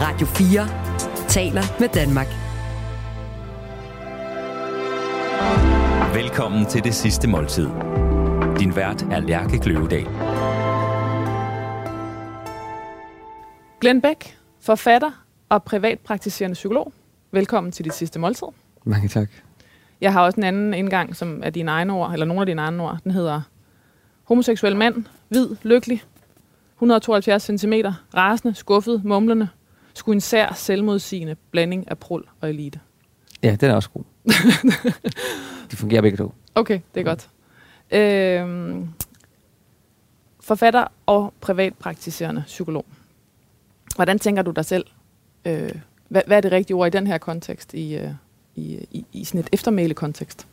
Radio 4 taler med Danmark. Velkommen til det sidste måltid. Din vært er Lærke Kløvedal. Glenn Beck, forfatter og privatpraktiserende psykolog. Velkommen til dit sidste måltid. Mange tak. Jeg har også en anden indgang, som er dine egne ord, eller nogle af dine egne ord. Den hedder homoseksuel mand, hvid, lykkelig, 172 cm, rasende, skuffet, mumlende, skulle en sær selvmodsigende blanding af prul og elite. Ja, den er også god. De fungerer begge to. Okay, det er godt. Øhm, forfatter og privatpraktiserende psykolog. Hvordan tænker du dig selv? Øh, hvad, hvad er det rigtige ord i den her kontekst, i, øh, i, i, i sådan et eftermæle-kontekst?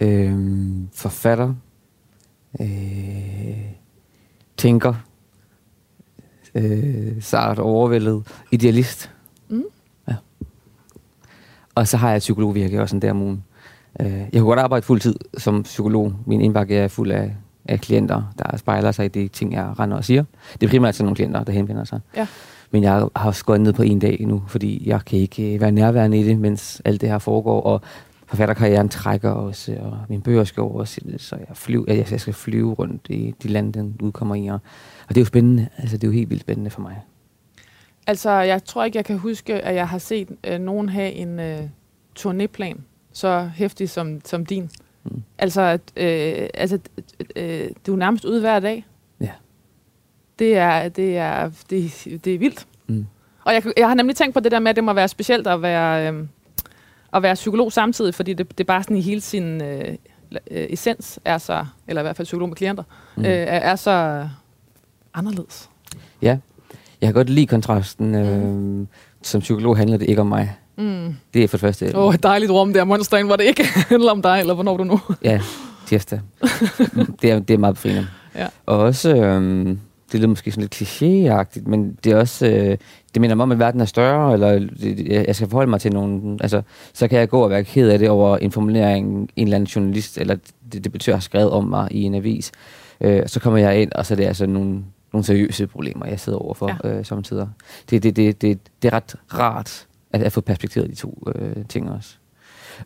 Øhm, forfatter. Øh, tænker. Øh, sart overvældet. Idealist. Mm. Ja. Og så har jeg psykologvirke også en der om ugen. Øh, jeg kunne godt arbejde fuld tid som psykolog. Min indbakke er fuld af, af klienter, der spejler sig i de ting, jeg render og siger. Det er primært sådan nogle klienter, der henvender sig. Ja. Men jeg har skåret ned på en dag nu, fordi jeg kan ikke øh, være nærværende i det, mens alt det her foregår. Og forfatterkarrieren trækker også, og mine bøger skal oversættes, så jeg, flyv, jeg, skal flyve rundt i de lande, den udkommer i. Og, og det er jo spændende. Altså, det er jo helt vildt spændende for mig. Altså, jeg tror ikke, jeg kan huske, at jeg har set øh, nogen have en øh, turnéplan så hæftig som, som din. Mm. Altså, øh, altså øh, du er nærmest ude hver dag. Ja. Det er, det er, det, det er vildt. Mm. Og jeg, jeg har nemlig tænkt på det der med, at det må være specielt at være, øh, at være psykolog samtidig, fordi det, det er bare sådan i hele sin øh, øh, essens er så, eller i hvert fald psykolog med klienter, Mm. øh, er så anderledes. Ja, jeg kan godt lide kontrasten. Øh, som psykolog handler det ikke om mig. Mm. Det er for det første... Åh, oh, et dejligt rum der, Monstein, hvor det ikke handler om dig, eller hvornår du nu. Ja, tirsdag. det, er, det er meget befriende. Ja. Og også, øhm, det lyder måske sådan lidt klichéagtigt, men det er også, øh, det minder mig om, at verden er større, eller det, jeg skal forholde mig til nogen, altså, så kan jeg gå og være ked af det over en formulering, en eller anden journalist, eller det, det betyder har skrevet om mig i en avis. Øh, så kommer jeg ind, og så er det altså nogle, nogle seriøse problemer, jeg sidder overfor ja. øh, samtidig. Det, det, det, det, det er ret rart at, at få perspekteret de to øh, ting også.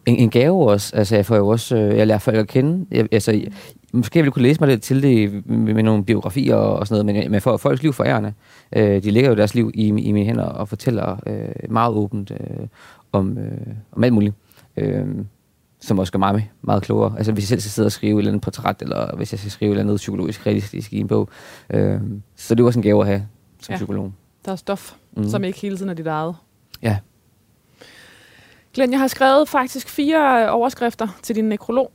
En, en gave også, altså jeg får jo også, øh, jeg lærer folk at kende, jeg, altså, jeg, måske jeg kunne læse mig lidt til det med, med nogle biografier og sådan noget, men jeg får folks liv forærende. Øh, de lægger jo deres liv i, i mine hænder og fortæller øh, meget åbent øh, om, øh, om alt muligt. Øh, som også gør mig meget klogere. Altså hvis jeg selv skal sidde og skrive et eller andet portræt, eller hvis jeg skal skrive et eller andet psykologisk realistisk i en bog. Øh, så det er også en gave at have som Ja. psykolog. Der er stof, mm. Som ikke hele tiden er dit eget. Ja. Glenn, jeg har skrevet faktisk fire øh, overskrifter til din nekrolog.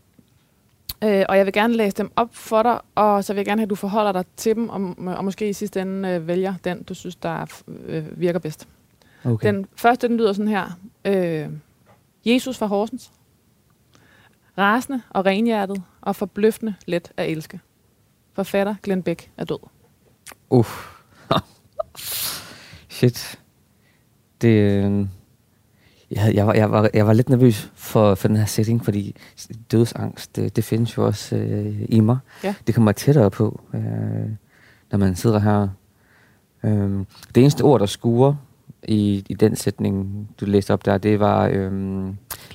Øh, og jeg vil gerne læse dem op for dig, og så vil jeg gerne have, at du forholder dig til dem, og, og måske i sidste ende øh, vælger den, du synes, der er, øh, virker bedst. Okay. Den første, den lyder sådan her. Øh, Jesus fra Horsens. Rasende og renhjertet og forbløffende let at elske. Forfatter Glenn Beck er død. Uff. Shit. Det, øh, jeg, jeg, var, jeg, var, jeg var lidt nervøs for, for den her setting, fordi dødsangst, det, det findes jo også øh, i mig. Ja. Det kommer tættere på, øh, når man sidder her. Øh, det eneste ord, der skuer i, i den sætning, du læste op der, det var øh,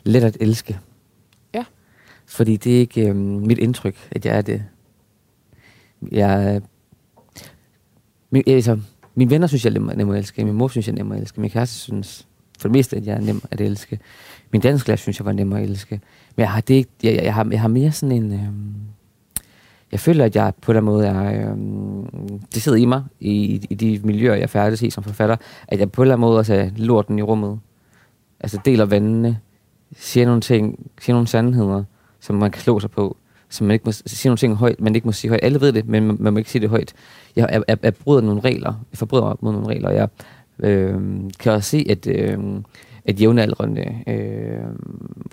let at elske. Fordi det er ikke øh, mit indtryk, at jeg er det. Jeg, min, altså, mine venner synes, jeg er nem, nem at elske. Min mor synes, jeg er nem at elske. Min kæreste synes for det meste, at jeg er nem at elske. Min dansklærer synes, jeg var nem at elske. Men jeg har, det ikke, jeg, jeg, jeg, har, jeg har mere sådan en... Øhm, jeg føler, at jeg på den måde er... Øhm, det sidder i mig, i, i de miljøer, jeg færdes i som forfatter, at jeg på en eller anden måde også er lorten i rummet. Altså deler vandene, siger nogle ting, siger nogle sandheder, som man kan slå sig på, som man ikke må sige nogle ting højt, man ikke må sige højt. Alle ved det, men man, man må ikke sige det højt. Jeg, jeg, jeg, jeg bryder nogle regler. Jeg forbryder mig mod nogle regler. Jeg øh, kan også se, at, øh, at jævnaldrende øh,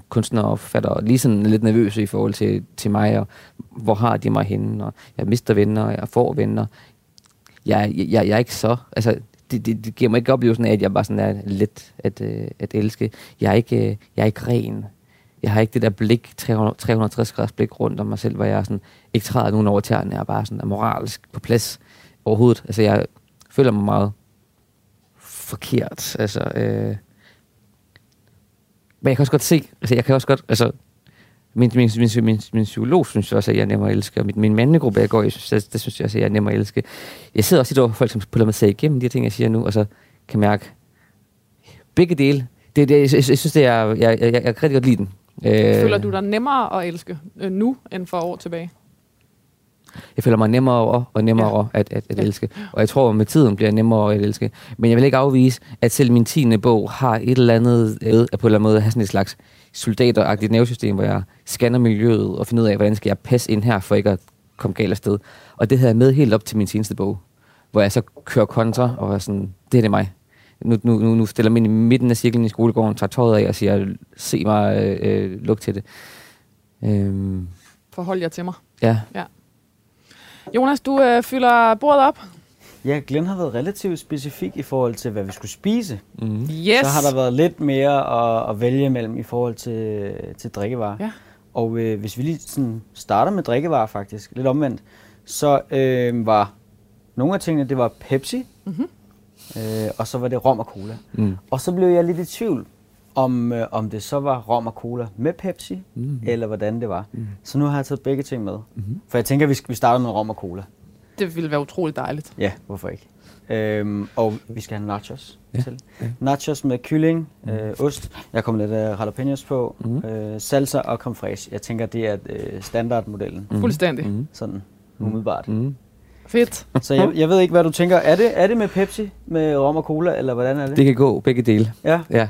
kunstnere og forfattere lige sådan lidt nervøse i forhold til, til mig, og hvor har de mig henne, og jeg mister venner, og jeg får venner. Jeg, jeg, jeg er ikke så... Altså, det, det, det giver mig ikke oplevelsen af, at jeg bare sådan er let at, øh, at elske. Jeg er, ikke, øh, jeg er ikke ren. Jeg har ikke det der blik, 300, 360 graders blik rundt om mig selv, hvor jeg sådan, ikke træder nogen over tæerne, jeg er bare sådan er moralsk på plads. overhovedet. Altså, jeg føler mig meget forkert. Altså, øh, men jeg kan også godt se, altså, jeg kan også godt, altså, min, min, min, min, min psykolog synes også, at jeg er nemmere at elske, og min, min mandegruppe, jeg går i, synes, det, det synes jeg også, at jeg er nemmere at elske. Jeg sidder også i over folk, som på mig sige igennem de her ting, jeg siger nu, og så kan mærke begge dele. Det, det, jeg, jeg, jeg synes, det er, jeg, jeg, jeg, jeg kan rigtig godt lide den. Øh, Føler du dig nemmere at elske øh, nu, end for år tilbage? Jeg føler mig nemmere over og nemmere Ja. at, at, at elske. Og jeg tror, at med tiden bliver jeg nemmere at elske. Men jeg vil ikke afvise, at selv min tiende bog har et eller andet ved at på en eller anden måde have sådan et slags soldateragtigt nervesystem, hvor jeg scanner miljøet og finder ud af, hvordan skal jeg passe ind her, for ikke at komme galt afsted. Og det havde jeg med helt op til min seneste bog, hvor jeg så kører kontra og er sådan, det er det mig. Nu, nu, nu, nu stiller mig i midten af cirklen i skolegården, tager tøjet af og siger, se mig, øh, øh, luk til det. Øhm, Forhold jer til mig. ja, Jonas, du øh, fylder bordet op. Ja, Glenn har været relativt specifik i forhold til, hvad vi skulle spise. mm. Yes. Så har der været lidt mere at, at vælge mellem i forhold til, til drikkevarer. Ja. Og øh, hvis vi lige sådan starter med drikkevarer faktisk, lidt omvendt, så øh, var nogle af tingene, det var Pepsi, Mhm. Øh, og så var det rom og cola. Mm. Og så blev jeg lidt i tvivl, om, øh, om det så var rom og cola med Pepsi, Mm. eller hvordan det var. Så nu har jeg taget begge ting med. Mhm. For jeg tænker, vi, skal, vi starter med rom og cola. Det ville være utroligt dejligt. Ja, hvorfor ikke? Øhm, og vi skal have nachos Ja, til. ja. Nachos med kylling, øh, ost. Jeg kommer lidt af jalapenos på. Mhm. Øh, salsa og creme fraiche. Jeg tænker, det er øh, standardmodellen. Mm. Fuldstændig. Mm. Mm. Sådan umiddelbart. Mm. Fedt. Så jeg, jeg ved ikke, hvad du tænker. Er det, er det med Pepsi, med rom og cola, eller hvordan er det? Det kan gå begge dele. Ja, Ja.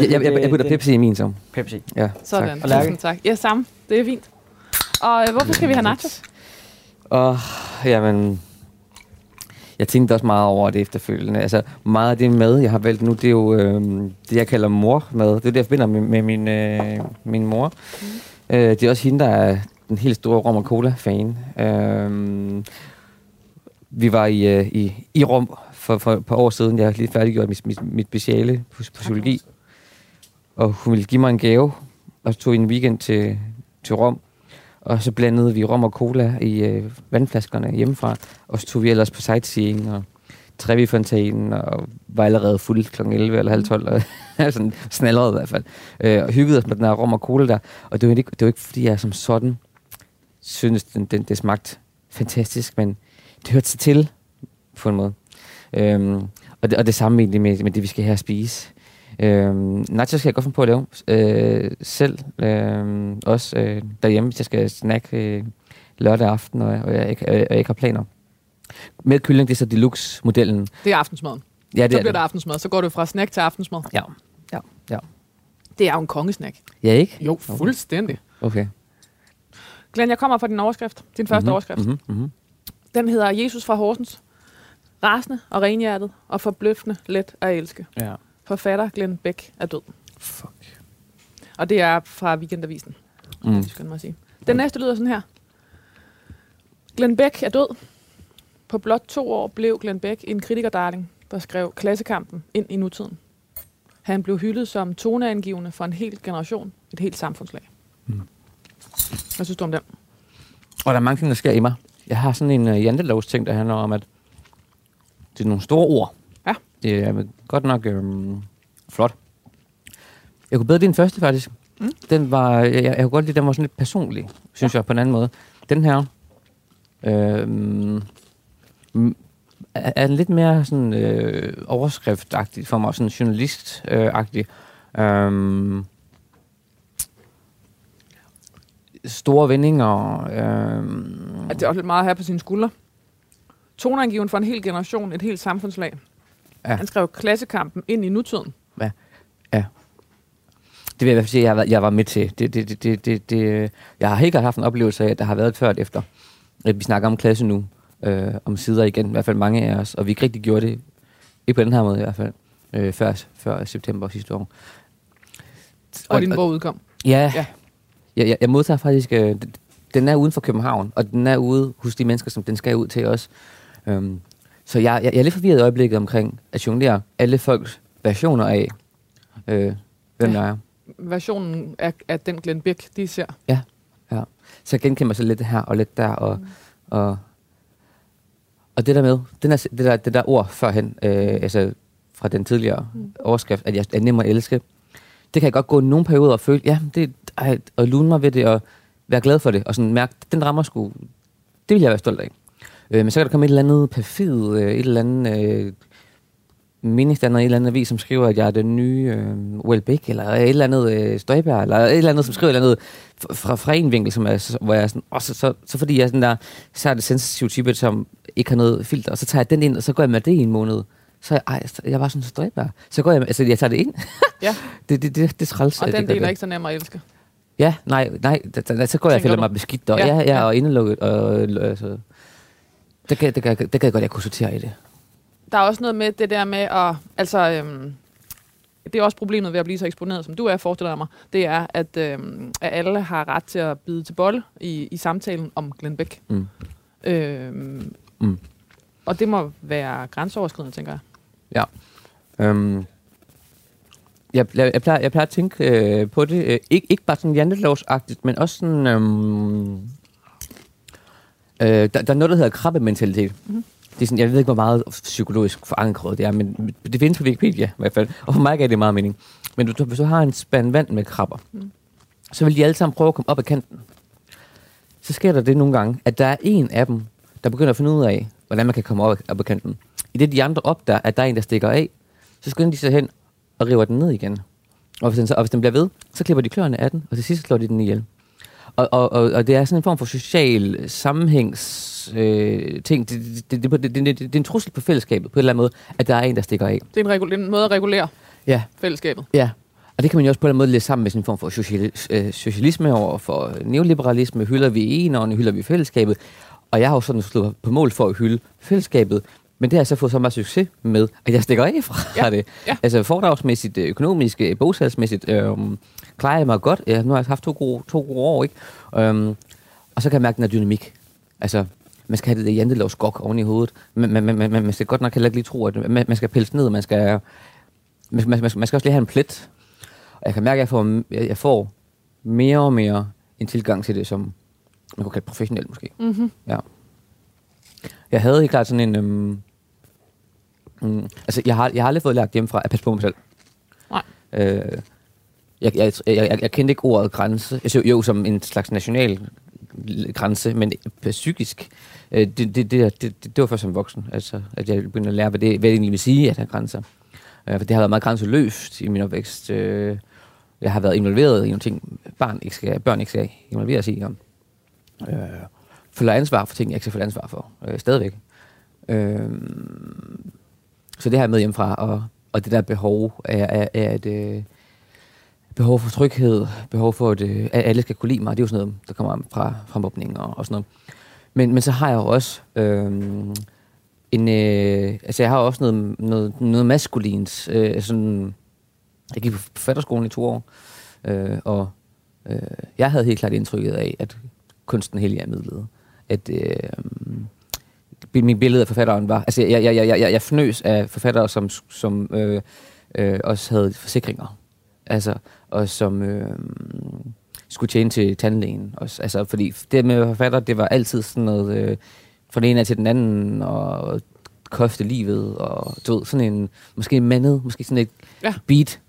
Jeg, jeg, jeg, putter Pepsi i min som. Pepsi. Ja, Sådan. Tak. Tusind tak. Ja, samme. Det er fint. Og øh, hvorfor skal vi have nachos? Og jamen, jeg tænkte også meget over det efterfølgende. Altså, meget af det mad, jeg har valgt nu, det er jo øh, det, jeg kalder mormad. Det er det, jeg forbinder med, med min, øh, min mor. Mm. Øh, det er også hende, der er den helt store rom og cola-fan. Øh, vi var i, øh, i, i Rom for, for et par år siden. Jeg har lige færdiggjort mit, mit, mit speciale på, på psykologi. Og hun ville give mig en gave, og så tog en weekend til, til Rom. Og så blandede vi rom og cola i øh, vandflaskerne hjemmefra. Og så tog vi ellers på sightseeing og Trevi-fontænen og var allerede fuld kl. 11 eller halv 12. Og sådan snallerede i hvert fald. Øh, og hyggede os med den her rom og cola der. Og det var ikke, det var ikke fordi jeg som sådan synes, den, den, det smagte fantastisk, men det hørte sig til på en måde. Øhm, og, det, og det samme egentlig med, med det, vi skal at spise. Øhm, nachos skal jeg godt finde på at lave øh, selv. Øh, også øh, derhjemme, hvis jeg skal snakke øh, lørdag aften, og, og, jeg ikke, og jeg ikke har planer. Med kylling, det er så deluxe-modellen. Det er aftensmaden. Ja, så det er bliver det. det aftensmad. Så går du fra snack til aftensmad. Ja. Ja. Ja. Det er jo en kongesnack. Ja, ikke? Jo, fuldstændig. Okay. Glenn, jeg kommer fra din overskrift. Din første Mhm, overskrift. mhm, mhm. Den hedder Jesus fra Horsens. Rasende og renhjertet og forbløffende let at elske. Ja. Forfatter Glenn Bæk er død. Fuck. Og det er fra Weekendavisen. Mm. Det skal man sige. Den næste lyder sådan her. Glenn Bæk er død. På blot to år blev Glenn Bæk en kritikerdarling, der skrev klassekampen ind i nutiden. Han blev hyldet som toneangivende for en hel generation, et helt samfundslag. Mm. Hvad synes du om den? Og der er mange ting, der sker i mig. Jeg har sådan en uh, jantelovs ting, der handler om, at det er nogle store ord. Ja. Det er godt nok øhm, flot. Jeg kunne bedre den første, faktisk. Mm. Den var, jeg, jeg, kunne godt lide, den var sådan lidt personlig, synes ja. jeg, på en anden måde. Den her øhm, er, er lidt mere sådan øh, overskriftagtig for mig, sådan journalistagtig. Øhm, store vendinger. Øhm, At det er også lidt meget her på sine skuldre. Toneangivende for en hel generation, et helt samfundslag. Ja. Han skrev klassekampen ind i nutiden. Det vil jeg i hvert fald sige, at jeg var med til. Det, det, det, det, det, det, jeg har helt haft en oplevelse af, at der har været et før og efter. At vi snakker om klasse nu, øh, om sider igen, i hvert fald mange af os, og vi ikke rigtig gjorde det, ikke på den her måde i hvert fald, øh, før, før september sidste år. Og din bog udkom. Ja, Ja. Ja. Jeg, jeg, jeg modtager faktisk, øh, den er uden for København, og den er ude hos de mennesker, som den skal ud til os. Um, så jeg, jeg, jeg er lidt forvirret i øjeblikket omkring at jonglere alle folks versioner af, øh, hvem Ja. ja. jeg er. Versionen af, af den Glenn Bæk, de ser. Ja. Så jeg genkender mig så lidt her og lidt der, og, mm. og, og det der med, den er, det, der, det der ord førhen, øh, altså fra den tidligere mm. overskrift, at jeg er nem at elske, det kan jeg godt gå nogle perioder og føle, ja, det, ej, og lune mig ved det, og være glad for det, og sådan mærke, den rammer sgu, det vil jeg være stolt af. Øh, men så kan der komme et eller andet perfid, øh, et eller andet øh, meningsdanner et eller andet avis, som skriver, at jeg er den nye øh, Welbeck, eller et eller andet øh, Støjberg, eller et eller andet, som skriver et eller andet fra, fra en vinkel, som er, hvor jeg er sådan, og så, så, så fordi jeg er sådan der, så er det sensitive type, som ikke har noget filter, og så tager jeg den ind, og så går jeg med det i en måned. Så jeg, ej, jeg var sådan Støjberg. Så går jeg altså jeg tager det ind. Ja, det, det, det, det er træls. og den del er ikke så nem at elske. Ja, nej, nej, da, da, så går jeg og føler du? mig beskidt, og Ja, ja, ja, ja. og indelukket, og øh, altså, det kan, det, kan, det kan jeg godt, jeg kunne sortere i det. Der er også noget med det der med at... Altså, øhm, det er også problemet ved at blive så eksponeret, som du er, forestiller mig. Det er, at, øhm, at alle har ret til at bide til bolle i, i samtalen om Glenn Beck. Mm. Øhm, Mm. Og det må være grænseoverskridende, tænker jeg. Øhm, jeg, jeg, jeg, plejer, jeg plejer at tænke øh, på det, øh, ikke, ikke bare sådan jantelovsagtigt, men også sådan... Øhm, øh, der, der er noget, der hedder krabbementalitet. Mm-hmm. Det er sådan, jeg ved ikke, hvor meget psykologisk forankret det er, men det findes på Wikipedia i hvert fald. Og for mig gav det meget mening. Men du, hvis du har en spand vand med krabber, mm. så vil de alle sammen prøve at komme op ad kanten. Så sker der det nogle gange, at der er en af dem, der begynder at finde ud af, hvordan man kan komme op, op ad kanten. I det de andre opdager, at der er en, der stikker af, så skynder de sig hen og river den ned igen. Og hvis den, så, og hvis den bliver ved, så klipper de kløerne af den, og til sidst slår de den ihjel. Og, og, og, og det er sådan en form for social sammenhængs øh, ting. Det, det, det, det, det, det, det er en trussel på fællesskabet på en eller anden måde, at der er en, der stikker af. Det er en, regul- en måde at regulere Ja, fællesskabet. ja. Og det kan man jo også på en eller anden måde læse sammen med sådan en form for sociali- øh, socialisme over for neoliberalisme. Hylder vi enerne, hylder vi fællesskabet. Og jeg har jo sådan slået på mål for at hylde fællesskabet. Men det har jeg så fået så meget succes med, at jeg stikker af fra Ja, det. ja. Altså foredragsmæssigt, øh, økonomisk, bogsalgsmæssigt, øh, klarer jeg mig godt. Ja, nu har jeg haft to gode, to gode år, ikke? Um, og så kan jeg mærke den her dynamik. Altså, man skal have det der jantelovs gok oven i hovedet. Men man, man, man, man skal godt nok heller ikke lige tro, at man, man skal pelse ned, man skal, man, man, man, man skal også lige have en plet. Og jeg kan mærke, at jeg får, jeg, jeg får mere og mere en tilgang til det, som man kunne kalde professionelt måske. Mm-hmm. Ja. Jeg havde helt klart sådan en... Øhm, mm, altså, jeg har, jeg har aldrig fået lært hjemmefra at passe på mig selv. Nej. Øh, jeg, jeg, jeg, jeg, jeg kendte ikke ordet grænse. Altså, jo, som en slags national grænse, men psykisk. Øh, det, det, det, det, det, det var først som voksen, altså, at jeg begyndte at lære, hvad det, hvad det egentlig vil sige, at have grænser. Øh, for det har været meget grænseløst i min opvækst. Øh, jeg har været involveret i nogle ting, barn ikke skal, børn ikke skal involveres i. Og, øh, føler ansvar for ting, jeg ikke skal føle ansvar for. Øh, stadigvæk. Øh, så det har jeg med hjemmefra, og, og det der behov er, er, er et øh, behov for tryghed, behov for, at, øh, at alle skal kunne lide mig. Det er jo sådan noget, der kommer fra, fra mobning og, og sådan noget. Men, men så har jeg jo også øh, en... Øh, altså, jeg har også noget, noget, noget maskulins. Øh, sådan, jeg gik på forfatterskolen i to år, øh, og øh, jeg havde helt klart indtrykket af, at kunsten hellig er midlet. At øh, mit billede af forfatteren var... Altså, jeg, jeg, jeg, jeg, jeg fnøs af forfattere, som, som øh, øh, også havde forsikringer. Altså, og som øh, skulle tjene til tandlægen. Også. Altså, fordi det med forfatter, det var altid sådan noget... Øh, fra den ene af til den anden, og koste livet, og du ved, sådan en, måske mandet, måske sådan et Ja. beat,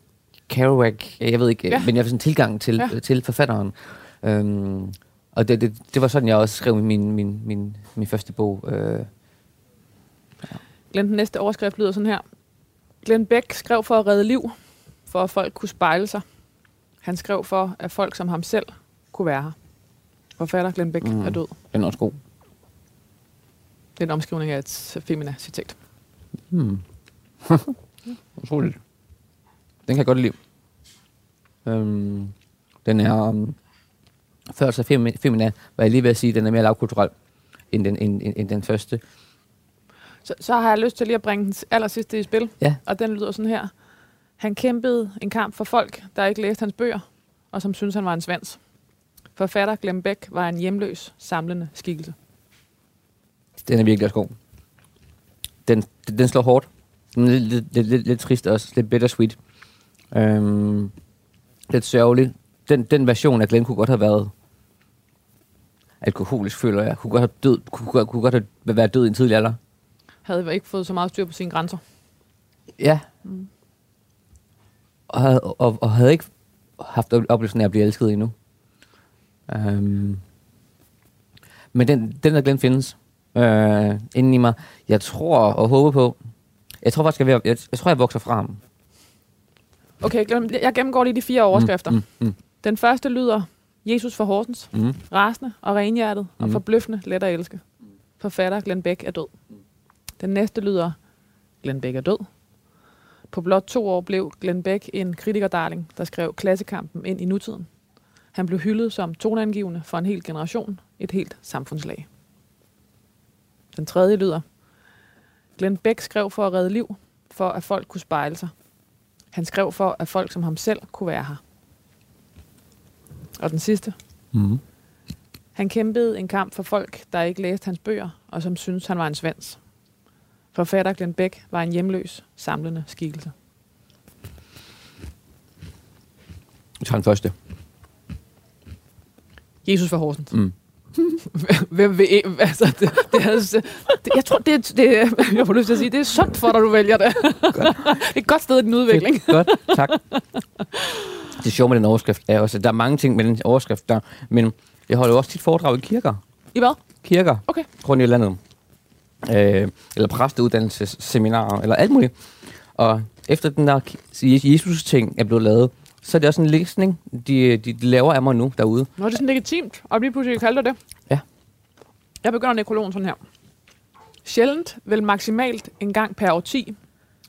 Kerouac, jeg ved ikke, Ja. men jeg har sådan en tilgang til, ja. til forfatteren. Øhm, og det, det, det var sådan, jeg også skrev min, min, min, min første bog. Øh, Glenn, den næste overskrift lyder sådan her. Glenn Beck skrev for at redde liv, for at folk kunne spejle sig. Han skrev for, at folk som ham selv kunne være her. Forfatter Glenn Beck mm. Mm. er død. den er også god. Det er en omskrivning af et Femina-citat. Hmm. Utroligt. Den kan jeg godt lide. Øhm, den er... Um, før så Femi- Femina, var jeg lige ved at sige, den er mere lavkulturel end den, end, end, end den første. Så, så har jeg lyst til lige at bringe den aller sidste i spil. Ja. Og den lyder sådan her. Han kæmpede en kamp for folk, der ikke læste hans bøger, og som syntes, han var en svans. Forfatter Glenn Beck var en hjemløs, samlende skikkelse. Den er virkelig også god. Den, den, den slår hårdt. Den er lidt, lidt, lidt, lidt, trist også. Lidt bittersweet. Øhm, lidt sørgelig. Den, den version af Glenn kunne godt have været alkoholisk, føler jeg. Kunne godt have, død, kunne, kunne, kunne godt have været død i en tidlig alder. Havde ikke fået så meget styr på sine grænser. Ja. Og, havde, og, og havde ikke haft op- oplevelsen af at blive elsket endnu. Um, men den, den der glemt findes øh, inden i mig. Jeg tror og håber på, jeg tror faktisk, jeg, at- jeg, jeg tror, jeg vokser fra ham. Okay, jeg gennemgår lige de fire overskrifter. Mm. Mm, mm, Den første lyder, Jesus for Horsens, mm, mm. rasende og renhjertet og Mhm. forbløffende let at elske. Forfatter Glenn Beck er død. Den næste lyder, Glenn Beck er død. På blot to år blev Glenn Beck en kritikerdarling, der skrev klassekampen ind i nutiden. Han blev hyldet som toneangivende for en hel generation, et helt samfundslag. Den tredje lyder, Glenn Beck skrev for at redde liv, for at folk kunne spejle sig. Han skrev for, at folk som ham selv kunne være her. Og den sidste, Mm. han kæmpede en kamp for folk, der ikke læste hans bøger, og som syntes, han var en svens. Forfatter Glenn Beck var en hjemløs, samlende skikkelse. Jeg tager den første. Jesus for Horsens. Mm. Hvem vil... ikke- Altså, det, det, er, det, jeg tror, det, det, jeg får lyst til at sige, det er sundt for dig, du vælger det. det er et godt sted i din udvikling. Fedt. Godt, tak. Det sjove med den overskrift er også, at der er mange ting med den overskrift der, men jeg holder jo også tit foredrag i kirker. I hvad? Kirker Okay. rundt i landet. Øh, eller præsteuddannelsesseminarer, eller alt muligt. Og efter den der Jesus-ting er blevet lavet, så er det også en læsning, de, de, de laver af mig nu derude. Nå, det er sådan legitimt, og lige pludselig kalder det. Ja. Jeg begynder nekrologen sådan her. Sjældent, vel maksimalt en gang per årti,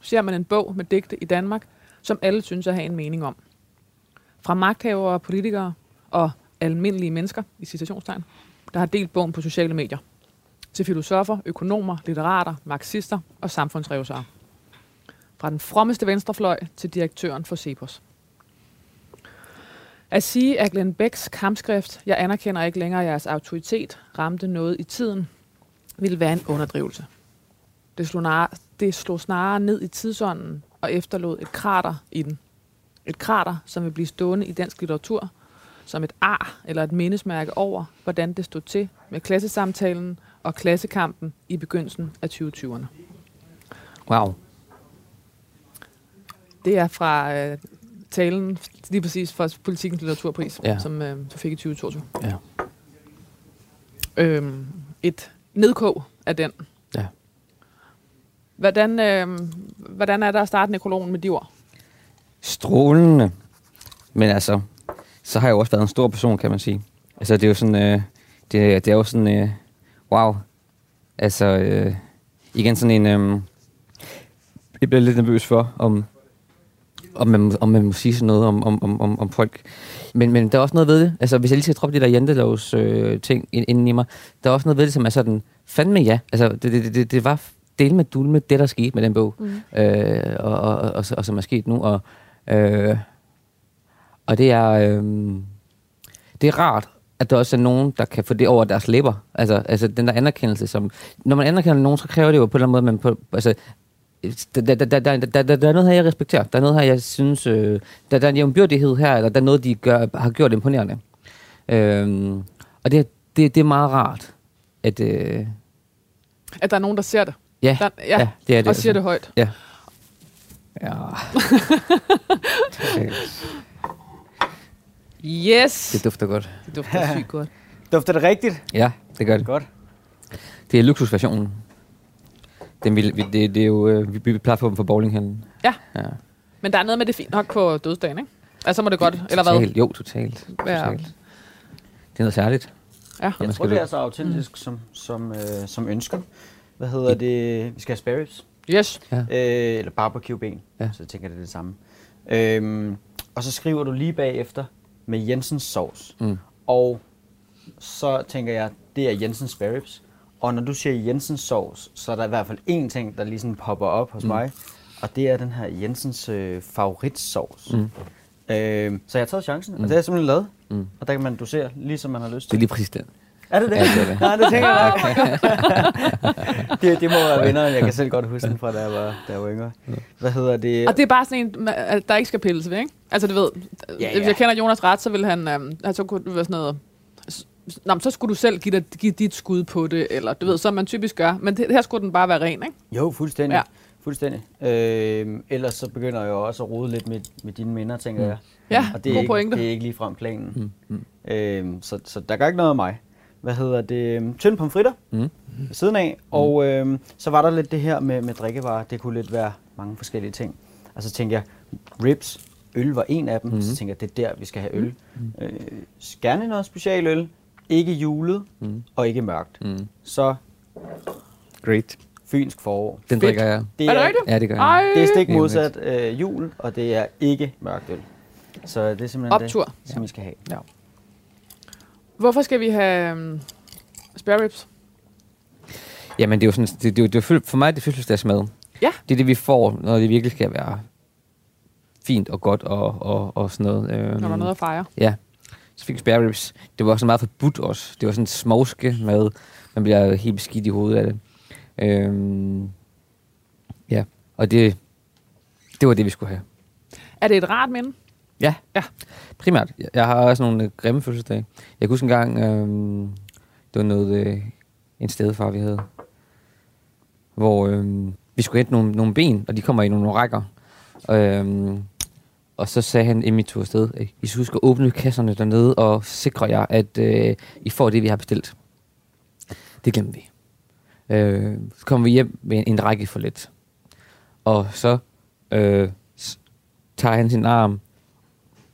ser man en bog med digte i Danmark, som alle synes at have en mening om. Fra magthavere og politikere og almindelige mennesker, i citationstegn, der har delt bogen på sociale medier. Til filosofer, økonomer, litterater, marxister og samfundsrevsere. Fra den frommeste venstrefløj til direktøren for Cepos. At sige, at Glenn Becks kampskrift, jeg anerkender ikke længere jeres autoritet, ramte noget i tiden, ville være en underdrivelse. Det slog, snarere, det slog snarere ned i tidsånden og efterlod et krater i den. Et krater, som vil blive stående i dansk litteratur som et ar eller et mindesmærke over, hvordan det stod til med klassesamtalen og klassekampen i begyndelsen af 2020'erne. Wow. Det er fra øh, talen lige præcis fra Politikens Litteraturpris, Ja. som øh, du fik i 2022. Ja. Øhm, et nedkog af den. Ja. Hvordan, øh, hvordan er der at starte nekrologen med de ord? Strålende. Men altså, så har jeg jo også været en stor person, kan man sige. Altså, det er jo sådan, øh, det, det er jo sådan, øh, wow. Altså, øh, igen sådan en, øh, jeg bliver lidt nervøs for, om, om, man, om man må sige sådan noget om, om, om, om, om folk. Men, men der er også noget ved det. Altså, hvis jeg lige skal droppe de der jantelovs øh, ting ind, inden i mig, der er også noget ved det, som er sådan, fandme ja. Altså, det, det, det, det var del med dul med det, der skete med den bog. Mm. Øh, og, og, og, og, og, som er sket nu. Og, øh, og det er, øh, det er rart, at der også er nogen, der kan få det over deres læber. Altså, altså den der anerkendelse, som... Når man anerkender nogen, så kræver det jo på en eller anden måde, at man på, altså, der, der, der, der, der, der, der er noget her, jeg respekterer. Der er noget her, jeg synes... Øh, der, der er en jævnbyrdighed her, eller der er noget, de gør, har gjort imponerende. Øh, og det, det, det er meget rart, at... Øh, At der er nogen, der ser det. ja, Der, ja, ja, det er det. og siger altså. det højt. Ja. Ja. Yes! det dufter godt. Det dufter sygt godt. Dufter det rigtigt? Ja, det gør det. Godt. Det er luksusversionen. Den vi, vi, det, det er jo, øh, vi, vi plejer at få dem fra bowlinghallen. Ja. ja. Men der er noget med det er fint nok på dødsdagen, ikke? Altså må det godt, eller hvad? Totalt, jo, totalt. Ja. totalt. Det er noget særligt. Ja. Jeg tror, det er så autentisk mm. som, som, øh, som ønsker. Hvad hedder det? Vi skal have spare ribs. Yes. Ja. Øh, eller barbecue ben. Ja. Ja. Så jeg tænker, det er det samme. Øhm, og så skriver du lige bagefter med Jensens sovs. Mm. Og så tænker jeg, det er Jensens spare ribs. Og når du siger Jensens sovs, så er der i hvert fald én ting, der lige sådan popper op hos mm. mig. Og det er den her Jensens øh, favoritsovs. Mm. Mm. Øh, så jeg har taget chancen, og det har jeg simpelthen lavet. Mm. Mm. Og der kan man dosere, lige som man har lyst Det er til. lige præcis den. Er det det? Ja, det er det. Nej, det tænker jeg nok. det, det må være venner. Jeg kan selv godt huske den fra, da jeg var, da jeg var yngre. Hvad hedder det? Og det er bare sådan en, der ikke skal pilles ved, ikke? Altså, du ved, Ja, hvis ja. jeg kender Jonas ret, så vil han, øhm, altså, kunne det være sådan noget, Nå, men så skulle du selv give, dig, give dit skud på det, eller du ved, som man typisk gør. Men det, her skulle den bare være ren, ikke? Jo, fuldstændig. Ja. Fuldstændig. Øh, ellers så begynder jeg jo også at rode lidt med, med dine minder, tænker Mm. jeg. Ja, Og det er, ikke, pointe. det er ikke lige frem planen. Mm. Mm. Øh, så, så der gør ikke noget af mig. Hvad hedder det? Tynde pomfritter Mm. ved siden af. Og øh, så var der lidt det her med, med drikkevarer. Det kunne lidt være mange forskellige ting. Og så tænkte jeg, ribs, øl var en af dem. Mm. Så tænkte jeg, det er der, vi skal have øl. Mm. Øh, gerne noget specialøl. Ikke julet Mm. og ikke mørkt. Mm. Så Great. fynsk forår. Den Fedt. drikker jeg. Det Er det rigtigt? Ja, det gør jeg. Ej, Det er stik modsat øh, jul, og det er ikke mørkt øl. Så det er simpelthen Optur. det, som vi skal have. Ja. Hvorfor skal vi have um, spare ribs? Jamen, det er jo sådan, det, det, er det for mig er det fødselsdagsmad. Ja. Det er det, vi får, når det virkelig skal være fint og godt og, og, og sådan noget. Øhm, Når der er noget at fejre. Ja. Så fik vi spare ribs. Det var så meget forbudt også. Det var sådan smovske mad. Man bliver helt beskidt i hovedet af det. Øhm, ja, og det, det var det, vi skulle have. Er det et rart minde? Ja. Ja. Primært. Jeg- har også nogle øh, grimme fødselsdage. Jeg kan huske en gang, øhm, det var noget, øh, en stedfar, vi havde, hvor øhm, vi skulle hente nogle, nogle ben, og de kommer i nogle rækker. Øhm, og så sagde han, inden vi tog afsted, "Øh, I skal huske at åbne kasserne dernede og sikre jer, at øh, I får det, vi har bestilt. Det glemte vi. Øh, så kom vi hjem med en, en række for lidt. Og så øh, tager han sin arm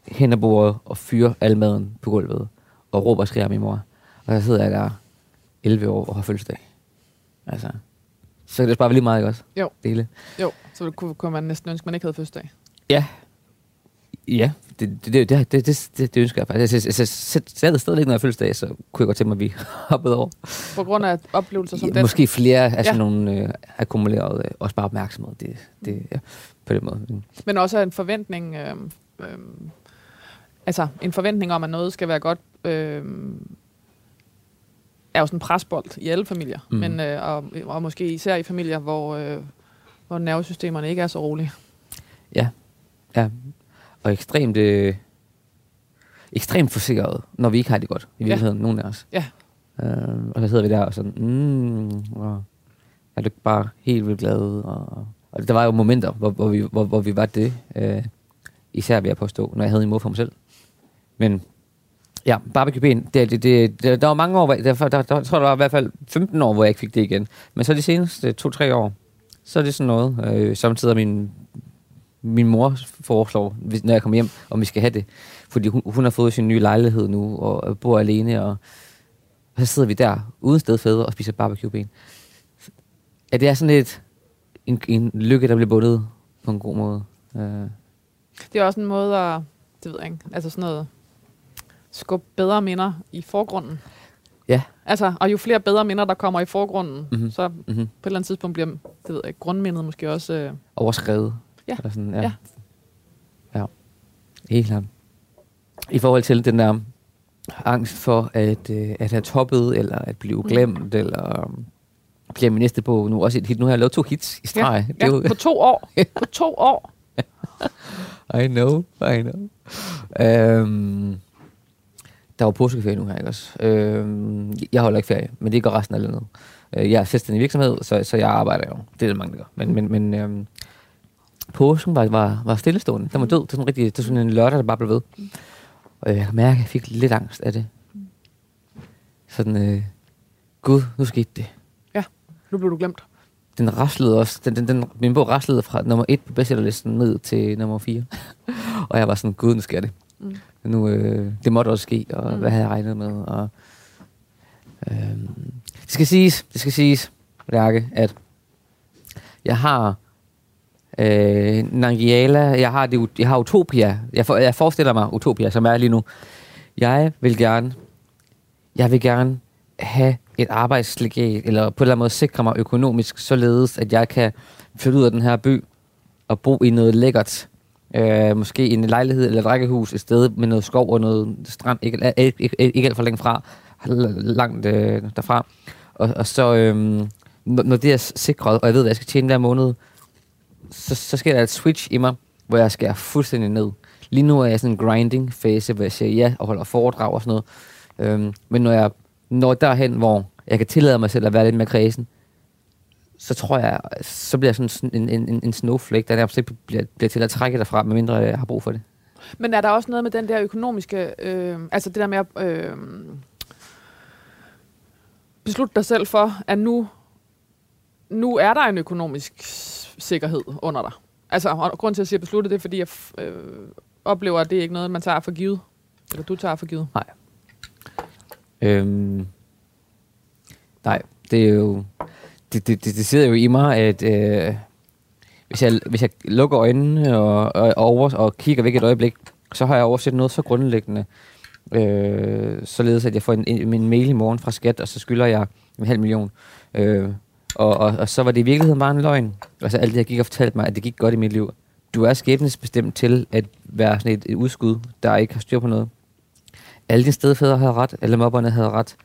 hen ad bordet og fyrer al maden på gulvet og råber og skriger min mor. Og så sidder jeg der 11 år og har fødselsdag. Altså, så det sparer vi lige meget, ikke også? Jo. Det hele. Jo, så kunne, kunne man næsten ønske, man ikke havde fødselsdag. Ja. Ja, det, det, det, det, det, det, det, det ønsker jeg faktisk. Altså, altså, selv- stadigvæk, når jeg fødselsdag, så kunne jeg godt tænke mig, at vi hoppede over. På grund af oplevelser som Ja, den. Måske flere af Ja. sådan nogle øh, akkumulerede, øh, også bare opmærksomhed. Det, det, ja, på den måde. Men, Men også en forventning, øh, øh, altså en forventning om, at noget skal være godt, øh, er jo sådan en presbold i alle familier. Mm. Men, øh, og, og måske især i familier, hvor, øh, hvor nervesystemerne ikke er så rolige. ja, ja. Og ekstremt, øh, ekstremt forsikret, når vi ikke har det godt, i Ja. virkeligheden, nogen af os. Ja. Øh, og så sidder vi der og sådan, mm, og er du bare helt vildt glad? Og, og der var jo momenter, hvor, hvor, vi, hvor, hvor vi var det, øh, især vil jeg påstå, når jeg havde en mor for mig selv. Men ja, barbecue-ben, det, det, det, det, der var mange år, der, der, der, der, jeg tror, der var i hvert fald 15 år, hvor jeg ikke fik det igen. Men så de seneste 2-3 år, så er det sådan noget, øh, samtidig min, min mor foreslår, hvis, når jeg kommer hjem, om vi skal have det. Fordi hun, hun har fået sin nye lejlighed nu, og bor alene, og så sidder vi der, uden stedfædre, og spiser barbecue-ben. Ja, det er sådan lidt en, en lykke, der bliver bundet på en god måde. Øh. Det er også en måde at, det ved jeg ikke, altså sådan noget, skubbe bedre minder i forgrunden. Ja. Altså, og jo flere bedre minder, der kommer i forgrunden, Mhm. mm-hmm. så på mm-hmm. et eller andet tidspunkt bliver, det ved jeg grundmindet måske også, øh, Overskrevet. Ja. Eller sådan, ja. Ja. ja. Helt klart. I forhold til den der angst for at, øh, at have toppet, eller at blive Mm. glemt, eller um, bliver min næste bog nu også et hit. Nu har jeg lavet to hits i streg. ja, på to år. på to år. I know, I know. Øhm, der var påskeferie nu her, ikke også? Øhm, jeg holder ikke ferie, men det gør resten af landet. Øh, jeg er selvstændig virksomhed, så, så jeg arbejder jo. Det er det mange, der gør. Men, men, men øhm, påsken var, var, var stillestående. Den var død. Det er sådan, rigtig, det er sådan en lørdag, der bare blev ved. Og jeg kan mærke, at jeg fik lidt angst af det. Sådan, øh, gud, nu skete det. Nu blev du glemt. Den raslede også. Den, den, den, min bog raslede fra nummer et på bestsellerlisten ned til nummer 4. og jeg var sådan, gud, nu sker det. Mm. Nu, øh, det måtte også ske, og Mm. hvad havde jeg regnet med? Og, øh, det skal siges, det skal siges, Lærke, at jeg har øh, Nangiala, jeg har, det, jeg har Utopia. Jeg, for, jeg forestiller mig Utopia, som er lige nu. Jeg vil gerne, jeg vil gerne have et arbejdslegat, eller på en eller anden måde sikre mig økonomisk, således at jeg kan flytte ud af den her by og bo i noget lækkert. Øh, måske en lejlighed eller et rækkehus et sted med noget skov og noget strand, ikke, ikke, ikke, ikke alt for længe fra, langt øh, derfra. Og, og så, øh, når det er sikret, og jeg ved, hvad jeg skal tjene hver måned, så, så sker der et switch i mig, hvor jeg skal fuldstændig ned. Lige nu er jeg i sådan en grinding fase, hvor jeg siger ja og holder foredrag og sådan noget. Øhm, men når jeg når derhen, hvor jeg kan tillade mig selv at være lidt mere kredsen, så tror jeg, så bliver jeg sådan en, en, en, snowflake, der nærmest ikke bliver, bliver til at trække derfra, medmindre jeg har brug for det. Men er der også noget med den der økonomiske, øh, altså det der med at øh, beslutte dig selv for, at nu, nu er der en økonomisk sikkerhed under dig? Altså, og grund til, at jeg siger beslutte, det er, fordi jeg øh, oplever, at det er ikke noget, man tager for givet. Eller du tager for givet. Nej. Øhm, nej, det er jo... Det, det, det, det sidder jo i mig, at øh, hvis, jeg, hvis jeg lukker øjnene og, og, og, over, og kigger væk et øjeblik, så har jeg overset noget så grundlæggende. Øh, således at jeg får en, en, en mail i morgen fra skat, og så skylder jeg en halv million. Øh, og, og, og så var det i virkeligheden bare en løgn. Altså alt det, jeg gik og fortalte mig, at det gik godt i mit liv. Du er skæbnesbestemt til at være sådan et, et udskud, der ikke har styr på noget. Alle dine stedfædre havde ret, alle mobberne havde ret.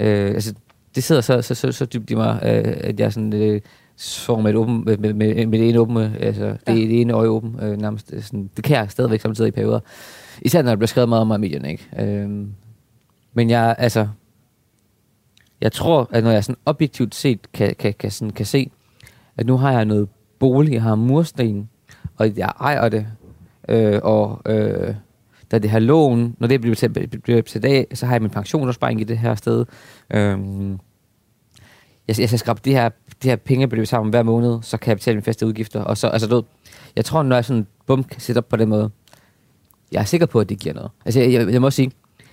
Øh, altså, det sidder så, så, så, så dybt i mig, øh, at jeg sådan, øh, sover med, et åben, med, med, med, med det ene åben, øh, altså det, ja. det ene øje åben, øh, nærmest. øh, Sådan, det kan jeg stadigvæk samtidig i perioder. Især når der bliver skrevet meget om mig i medierne, ikke? Øh, men jeg, altså, jeg tror, at når jeg sådan objektivt set kan, kan, kan, sådan, kan se, at nu har jeg noget bolig, jeg har mursten, og jeg ejer det, øh, og øh, da det her lån, når det bliver betalt, bliver betalt af, så har jeg min pensionsopsparing i det her sted. Øhm, jeg, jeg skal skrabe de her, de her penge sammen hver måned, så kan jeg betale mine faste udgifter. Og så, altså, du ved, jeg tror, når jeg sådan bum kan sætte op på den måde, jeg er sikker på, at det giver noget. Altså, jeg, jeg, jeg må sige,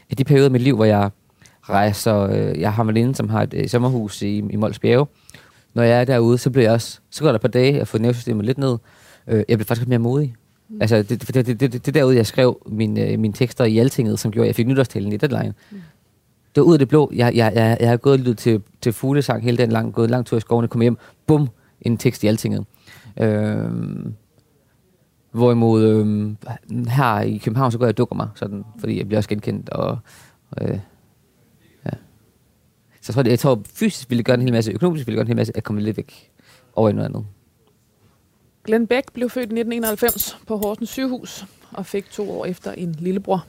at de perioder i mit liv, hvor jeg rejser, øh, jeg har en veninde, som har et øh, sommerhus i, i Mols Bjerge. Når jeg er derude, så bliver jeg også, så går der et par dage, jeg får nervesystemet lidt ned. Øh, jeg bliver faktisk mere modig. Mm. Altså, det, det, det, det, det derude, jeg skrev mine, øh, mine tekster i Altinget, som gjorde, at jeg fik nytårstalen i deadline. Mm. Det var ud af det blå. Jeg, jeg, jeg, jeg har gået og lyttet til, til fuglesang hele den lang, gået en lang tur i skoven, kom hjem, bum, en tekst i Altinget. Øh, hvorimod øh, her i København, så går jeg og dukker mig, sådan, fordi jeg bliver også genkendt, og øh, ja. Så jeg tror, jeg tror, fysisk ville jeg gøre en hel masse, økonomisk ville jeg gøre en hel masse, at komme lidt væk over i noget andet. Glenn Beck blev født i 1991 på Horsens sygehus og fik to år efter en lillebror.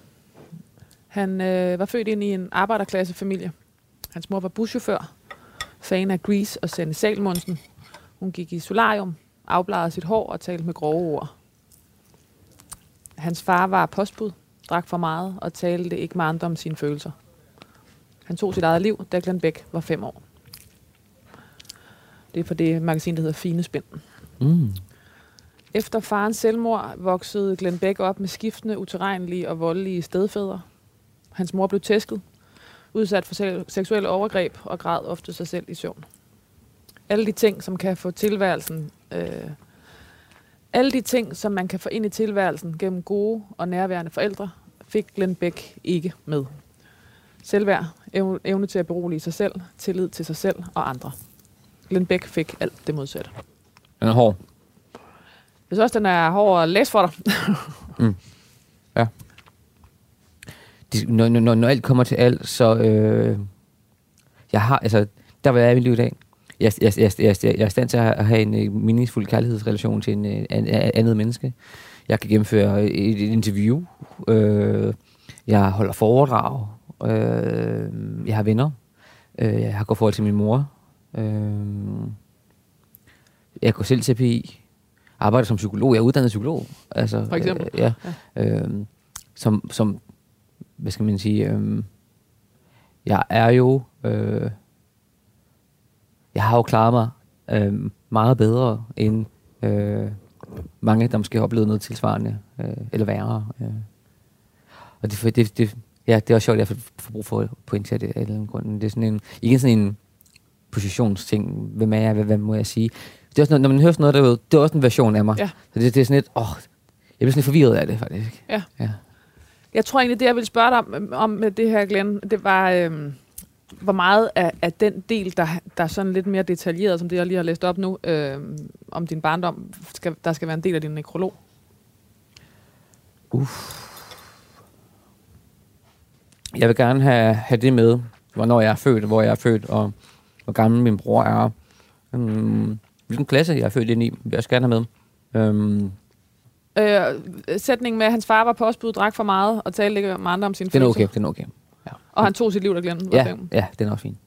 Han øh, var født ind i en arbejderklassefamilie. Hans mor var buschauffør, fan af Grease og Sanne Salmonsen. Hun gik i solarium, afbladede sit hår og talte med grove ord. Hans far var postbud, drak for meget og talte ikke med andre om sine følelser. Han tog sit eget liv, da Glenn Beck var fem år. Det er på det magasin, der hedder Fine Spind. Mm. Efter farens selvmord voksede Glenn Beck op med skiftende, uterrenlige og voldelige stedfædre. Hans mor blev tæsket, udsat for seksuelle overgreb og græd ofte sig selv i søvn. Alle de ting, som kan få tilværelsen... Øh, alle de ting, som man kan få ind i tilværelsen gennem gode og nærværende forældre, fik Glenn Beck ikke med. Selvværd, evne til at berolige sig selv, tillid til sig selv og andre. Glenn Beck fik alt det modsatte. Den er hård. Jeg synes også, den er hård at læse for dig. Mm. de, når, når, når alt kommer til alt, så øh, jeg har, altså, der var jeg i mit liv i dag. Jeg, jeg, jeg, jeg, jeg er i stand til at have, en øh, meningsfuld kærlighedsrelation til en, øh, en, en andet menneske. Jeg kan gennemføre et, et interview. Øh, jeg holder foredrag. Øh, jeg har venner. Øh, jeg har gået forhold til min mor. Øh, jeg går selv til PI. Arbejder som psykolog. Jeg er uddannet psykolog. Altså, For eksempel? Øh, ja. ja. Øh, som, som hvad skal man sige, øhm, jeg er jo, øh, jeg har jo klaret mig øh, meget bedre end øh, mange, der måske har oplevet noget tilsvarende, øh, eller værre. Øh. Og det, det, det, ja, det er også sjovt, at jeg får, brug for at pointere det af en eller anden grund. Det er sådan en, ikke sådan en positionsting, hvem er jeg, hvad, hvad må jeg sige. Det er også når man hører sådan noget derude, det er også en version af mig. Ja. Så det, det er sådan lidt, åh, jeg bliver sådan lidt forvirret af det, faktisk. Ja. ja. Jeg tror egentlig, det jeg ville spørge dig om, om med det her, Glenn, det var, øhm, hvor meget af, af den del, der, der er sådan lidt mere detaljeret, som det, jeg lige har læst op nu, øhm, om din barndom, skal, der skal være en del af din nekrolog. Jeg vil gerne have, have det med, hvornår jeg er født, hvor jeg er født, og hvor gammel min bror er. Um, hvilken klasse jeg er født ind i, vil jeg også gerne have med. Um, Øh, sætningen med, at hans far var postbud, drak for meget og talte ikke med andre om sine den er følelser. okay, den er okay. Ja. Og han tog sit liv, der glemte. Ja, ja, den er også fin.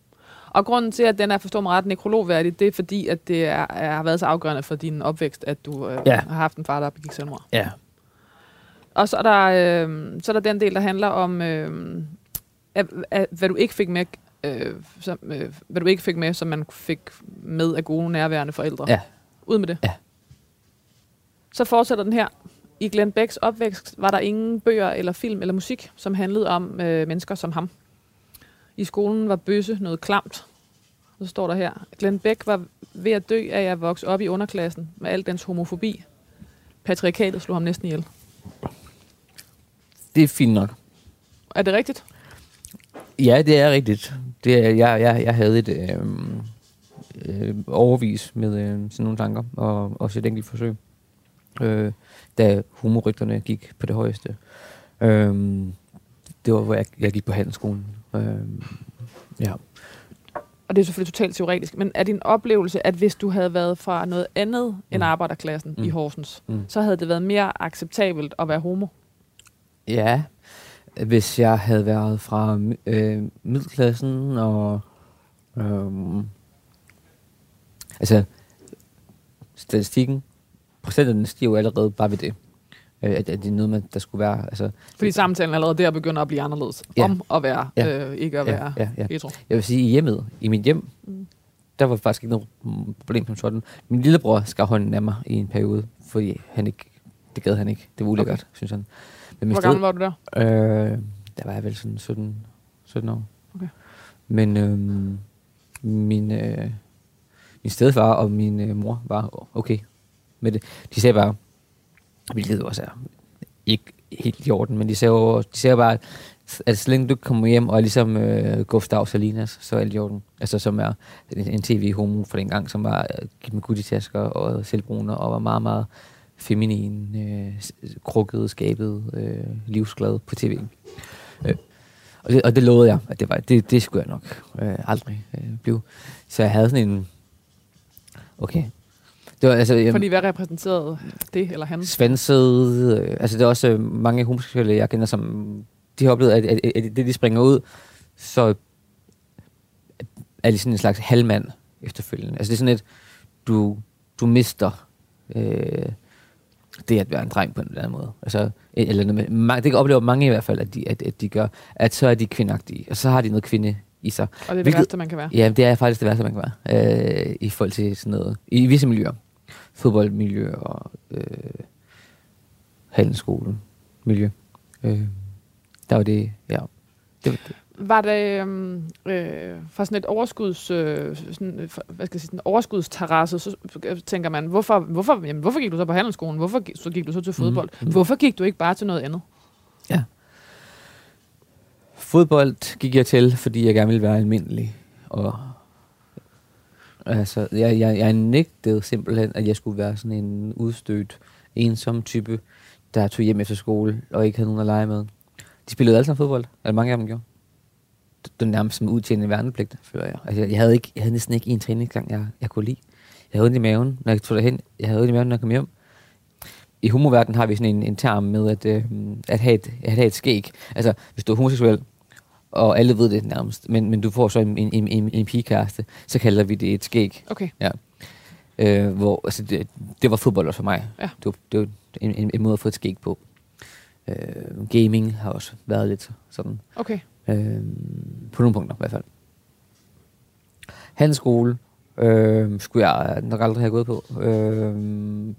Og grunden til, at den er forstå mig ret nekrologværdig, det er fordi, at det er, er, har været så afgørende for din opvækst, at du øh, Ja. har haft en far, der begik selvmord. Ja. Og så er der, øh, så er der den del, der handler om, øh, at, at, hvad du ikke fik med, øh, som, øh, hvad du ikke fik med, som man fik med af gode nærværende forældre. Ja. Ud med det. Ja. Så fortsætter den her. I Glenn Becks opvækst var der ingen bøger eller film eller musik, som handlede om øh, mennesker som ham. I skolen var bøsse noget klamt. Så står der her. Glenn Beck var ved at dø af at vokse op i underklassen med al dens homofobi. Patriarkatet slog ham næsten ihjel. Det er fint nok. Er det rigtigt? Ja, det er rigtigt. Det jeg, jeg, jeg havde et øh, øh, overvis med øh, sådan nogle tanker, og også et enkelt forsøg, øh, da humorrygterne gik på det højeste. Øh, det var, hvor jeg, jeg gik på handelsskolen. Øh, ja. Og det er selvfølgelig totalt teoretisk, men er din oplevelse, at hvis du havde været fra noget andet end Mm. arbejderklassen mm. i. Horsens, Mm. så havde det været mere acceptabelt at være homo? Ja, hvis jeg havde været fra øh, middelklassen og... Øh, altså, statistikken, procenterne stiger jo allerede bare ved det. Øh, at, at det er noget, man, der skulle være... Altså, Fordi samtalen allerede der begynder at blive anderledes. Ja. Om at være, Ja. øh, ikke at ja, være ja, ja. hetero. Jeg vil sige, i hjemmet, i mit hjem, Mm. der var faktisk ikke noget problem som sådan. Min lillebror skar hånden af mig i en periode, fordi han ikke, det gad han ikke. Det var ulækkert, okay. synes han. Min Hvor sted- gammel var du der? Øh, der var jeg vel sådan 17, 17 år. Okay. Men øh, min, øh, min stedfar og min øh, mor var okay med det. De sagde bare, hvilket også er ikke helt i orden, men de sagde jo de sagde bare, at så længe du kommer hjem og er ligesom øh, Gustav Salinas, så er alt i orden. Altså som er en, en tv-homo for den gang, som var øh, givet med guttitasker og selvbruner og var meget, meget feminin, øh, krukket, skabet, øh, livsglad på tv. Øh, og, det, og det lovede jeg, at det, var, det, det skulle jeg nok øh, aldrig øh, blive. Så jeg havde sådan en... Okay. Det var, altså, jeg, Fordi hvad repræsenterede det eller han? svanset, øh, altså det er også øh, mange homoseksuelle, jeg kender, som de har oplevet, at, at, at, at det, de springer ud, så er de sådan en slags halvmand efterfølgende. Altså det er sådan et, du, du mister øh, det at være en dreng på en eller anden måde. Altså, eller noget med, det oplever mange i hvert fald, at de, at, at de gør, at så er de kvindagtige, og så har de noget kvinde i sig. Og det er det Hvilket- værste, man kan være. Ja, det er faktisk det værste, man kan være. Øh, I forhold til sådan noget. I visse miljøer. Fodboldmiljø og øh, handelsskole miljø. Øh, der var det, ja. Det, var det. Var det øhm, øh, fra sådan et overskuds, øh, sådan, øh, hvad skal jeg sige, sådan overskudsterrasse, så tænker man, hvorfor, hvorfor, jamen, hvorfor gik du så på handelsskolen? Hvorfor gik, så gik du så til fodbold? Mm. Mhm. Hvorfor gik du ikke bare til noget andet? Fodbold gik jeg til, fordi jeg gerne ville være almindelig. Og altså, jeg, jeg, jeg nægtede simpelthen, at jeg skulle være sådan en udstødt, ensom type, der tog hjem efter skole og ikke havde nogen at lege med. De spillede alle sammen fodbold, eller mange af dem gjorde. Det nærmest som udtjente værnepligt, føler jeg. Altså, jeg, havde ikke, jeg havde næsten ikke en træningsgang, jeg, jeg kunne lide. Jeg havde ondt i maven, når jeg tog derhen. Jeg havde ondt i maven, når jeg kom hjem. I homoverdenen har vi sådan en, en term med at, øh, at, have et, at have et skæg. Altså, hvis du er homoseksuel, og alle ved det nærmest, men, men du får så en, en, en, en pigekæreste, så kalder vi det et skæg. Okay. Øh, hvor, altså det, det var fodbold også for mig. Ja. Det var, det var en, en, en måde at få et skæg på. Øh, gaming har også været lidt sådan. Okay. Øh, på nogle punkter i hvert fald. Handelsskole øh, skulle jeg nok aldrig have gået på. Øh,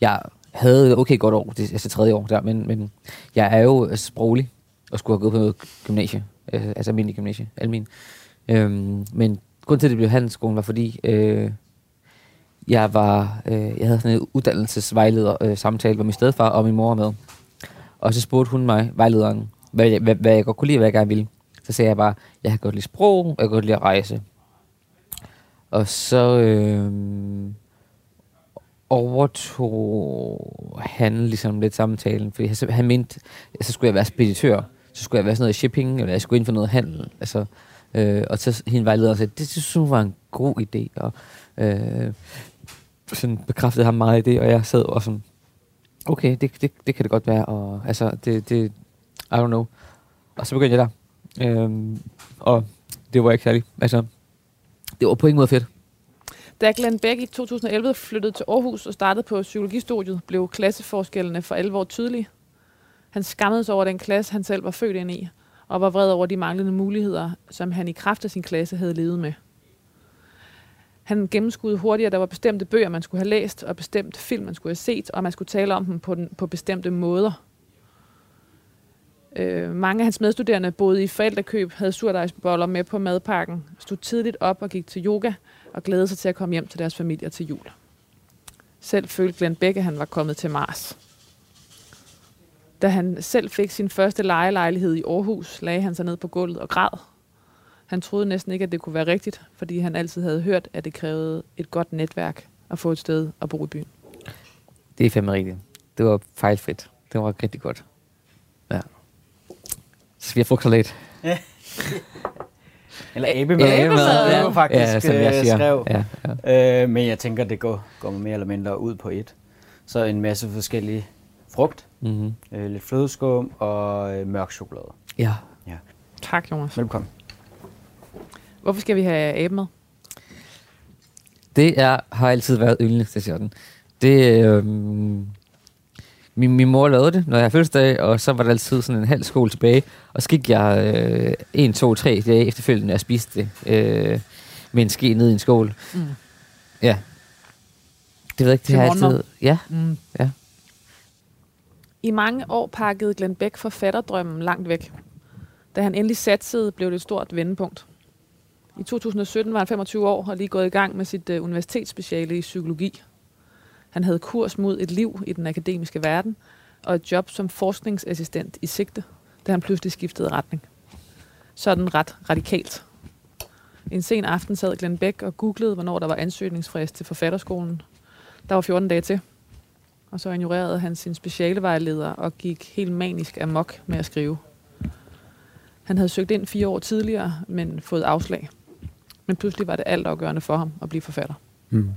jeg havde okay godt år, det er altså tredje år der, men, men jeg er jo sproglig og skulle have gået på noget gymnasie, øh, altså almindelig gymnasie, almin. Øh, men grund til, at det blev handelsskolen, var fordi øh, jeg var, øh, jeg havde sådan en uddannelsesvejleder øh, samtale, hvor min stedfar og min mor var med. Og så spurgte hun mig, vejlederen, hvad, jeg- hvad, hvad jeg godt kunne lide, hvad jeg gerne ville. Så sagde jeg bare, jeg kan godt lide sprog, og jeg kan godt lide at rejse. Og så øh, overtog han ligesom lidt samtalen, fordi han, han mente, at så skulle jeg være speditør, så skulle jeg være sådan noget shipping, eller jeg skulle ind for noget handel. Altså, øh, og så hende vejleder sagde, det synes hun var en god idé, og øh, sådan bekræftede ham meget i det, og jeg sad og sådan, okay, det, det, det kan det godt være, og altså, det, det, i don't know. Og så begyndte jeg der, Øhm, og det var ikke særlig, altså, det var på ingen måde fedt. Da Glenn Beck i 2011 flyttede til Aarhus og startede på psykologistudiet, blev klasseforskellene for alvor tydelige. Han skammede sig over den klasse, han selv var født ind i, og var vred over de manglende muligheder, som han i kraft af sin klasse havde levet med. Han gennemskudde hurtigt, at der var bestemte bøger, man skulle have læst, og bestemte film, man skulle have set, og man skulle tale om dem på, den, på bestemte måder. Øh, mange af hans medstuderende boede i forældrekøb, havde surdejsboller med på madpakken, stod tidligt op og gik til yoga, og glædede sig til at komme hjem til deres familier til jul. Selv følte Glenn Beck, at han var kommet til Mars. Da han selv fik sin første lejelejlighed i Aarhus, lagde han sig ned på gulvet og græd. Han troede næsten ikke, at det kunne være rigtigt, fordi han altid havde hørt, at det krævede et godt netværk at få et sted at bo i byen. Det er fandme rigtigt. Det var fejlfrit. Det var rigtig godt. Ja. Så vi har frugtsalat. Eller abemad. Ja, abemad, Det ja. var faktisk ja, som jeg øh, siger. skrev. Ja, ja. Øh, men jeg tænker, det går, går mere eller mindre ud på et. Så en masse forskellige frugt, Mm-hmm. øh, lidt flødeskum og øh, mørk chokolade. ja. Tak, Jonas. Velkommen. Hvorfor skal vi have abe med? Det er, har altid været yndlingsstationen. Det, øhm, min, min mor lavede det, når jeg har fødselsdag, og så var der altid sådan en halv skål tilbage. Og så gik jeg øh, en, to, tre dage efterfølgende og spiste det øh, med en ske ned i en skål. Mm. Ja. Det ved jeg ikke, det Til har altid... Ja, Mm. ja. I mange år pakkede Glenn Beck forfatterdrømmen langt væk. Da han endelig satsede, blev det et stort vendepunkt. I 2017 var han 25 år og lige gået i gang med sit uh, universitetsspeciale i psykologi. Han havde kurs mod et liv i den akademiske verden og et job som forskningsassistent i sigte, da han pludselig skiftede retning. Sådan ret radikalt. En sen aften sad Glenn Beck og googlede, hvornår der var ansøgningsfrist til forfatterskolen. Der var 14 dage til. Og så ignorerede han sin specialevejleder og gik helt manisk amok med at skrive. Han havde søgt ind fire år tidligere, men fået afslag. Men pludselig var det altafgørende for ham at blive forfatter. Mm.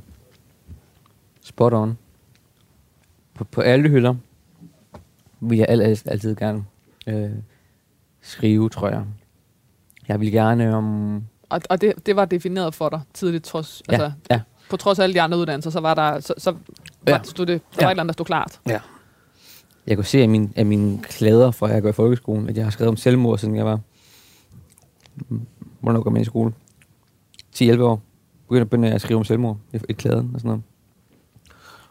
Spot on. På, på alle hylder vil jeg al- al- altid gerne øh, skrive, tror jeg. Jeg vil gerne om... Og, og det, det var defineret for dig tidligt, trods, Ja, altså, ja. på trods af alle de andre uddannelser, så var der, så, så var, Ja. stod det, der Ja. var et eller andet, der stod klart. Jeg kunne se af, min, af mine klæder, fra jeg går i folkeskolen, at jeg har skrevet om selvmord, siden jeg var... Hvornår går jeg i skole? 10-11 år. Begyndte, begyndte jeg at skrive om selvmord i, i klæden og sådan noget.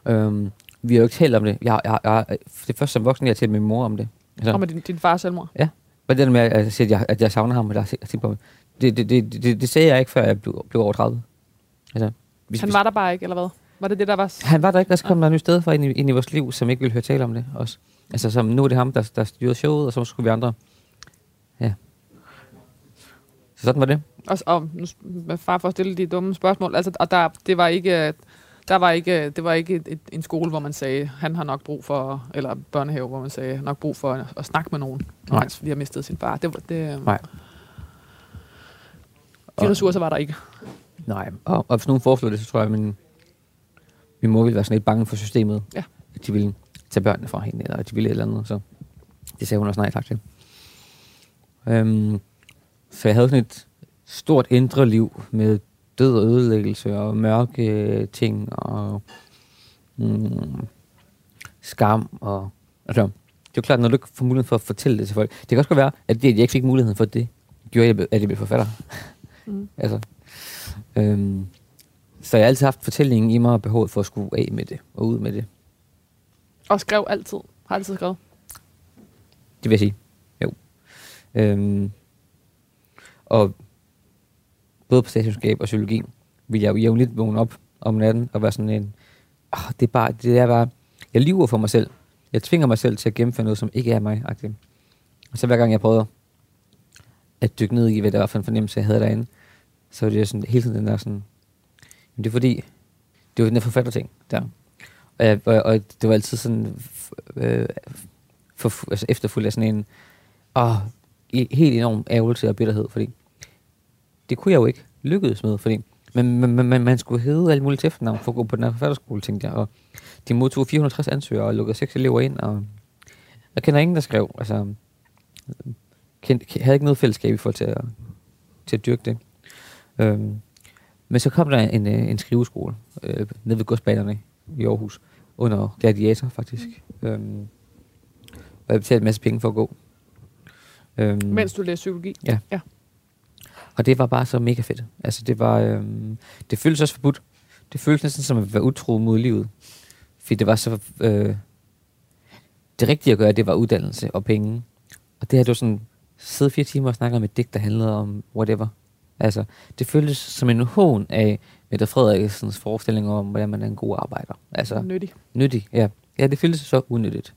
Øhm, vi har jo ikke talt om det. Jeg, jeg, jeg, det er først som voksen, jeg har talt med min mor om det. Altså, Og med din, din fars selvmord. Og det der med, at jeg, siger, at jeg, at jeg savner ham, og der er på, det, det, det, det, det sagde jeg ikke, før jeg blev, blev over 30. Altså, hvis, Han var der bare ikke, eller hvad? Var det det, der var... han var der ikke, der kom der en ny sted for ind i, ind i vores liv, som ikke ville høre tale om det også. Altså, som, nu er det ham, der, der styrede showet, og så skulle vi andre. Ja. Så sådan var det. Og, og nu, far for at stille de dumme spørgsmål, altså, og der, det var ikke, der var ikke, det var ikke et, et, en skole, hvor man sagde, han har nok brug for, eller børnehave, hvor man sagde, nok brug for at, at snakke med nogen, når Nej. lige har mistet sin far. Det, det, Nej. De ressourcer var der ikke. Nej. Og, og hvis nogen foreslår det, så tror jeg, at min, min mor ville være sådan lidt bange for systemet. Ja. At de ville tage børnene fra hende, eller at de ville et eller andet. Så det sagde hun også nej tak til. Øhm, så jeg havde sådan et stort indre liv med død og ødelæggelse og mørke øh, ting og mm, skam. Og, altså, det er jo klart, når du ikke får muligheden for at fortælle det til folk. Det kan også godt være, at det, at jeg ikke fik muligheden for det, gjorde, jeg, at jeg blev forfatter. Mm. altså, øhm, så jeg har altid haft fortællingen i mig og behovet for at skulle af med det og ud med det. Og skrev altid. Har altid skrevet. Det vil jeg sige. Jo. Øhm, og både på statskundskab og psykologi ville jeg jo jævnligt vågne op om natten og være sådan en, oh, det er bare, det er bare, jeg lyver for mig selv. Jeg tvinger mig selv til at gennemføre noget, som ikke er mig. -agtigt. Og så hver gang jeg prøvede at dykke ned i, hvad det var for en fornemmelse, jeg havde derinde, så var det sådan, hele tiden den der sådan, men det er fordi, det var den der forfatterting der. Og, jeg, og, og det var altid sådan, øh, for, altså efterfulgt af sådan en åh, helt enorm ærgelse og bitterhed, fordi det kunne jeg jo ikke lykkedes med, fordi men, men, men, man skulle hedde alle mulige efternavn for at gå på den her forfatterskole, tænkte jeg, og de modtog 460 ansøgere og lukkede seks elever ind, og jeg kender ingen, der skrev, altså, kendte, havde ikke noget fællesskab i forhold til at, til at dyrke det. Øhm, men så kom der en, øh, en skriveskole øh, nede ved godsbanerne i Aarhus, under Gladiator faktisk. Mm. Øhm, og jeg betalte en masse penge for at gå. Øhm, Mens du læste psykologi? Ja. ja. Og det var bare så mega fedt. Altså det var, øhm, det føltes også forbudt. Det føltes næsten som at være utro mod livet. Fordi det var så, øh, det rigtige at gøre, det var uddannelse og penge. Og det her, det var sådan, sidde fire timer og snakke om et digt, der handlede om whatever. Altså, det føltes som en hån af Mette Frederiksens forestilling om, hvordan man er en god arbejder. Altså, Nyttig. nyttig, ja. Ja, det føltes så unyttigt.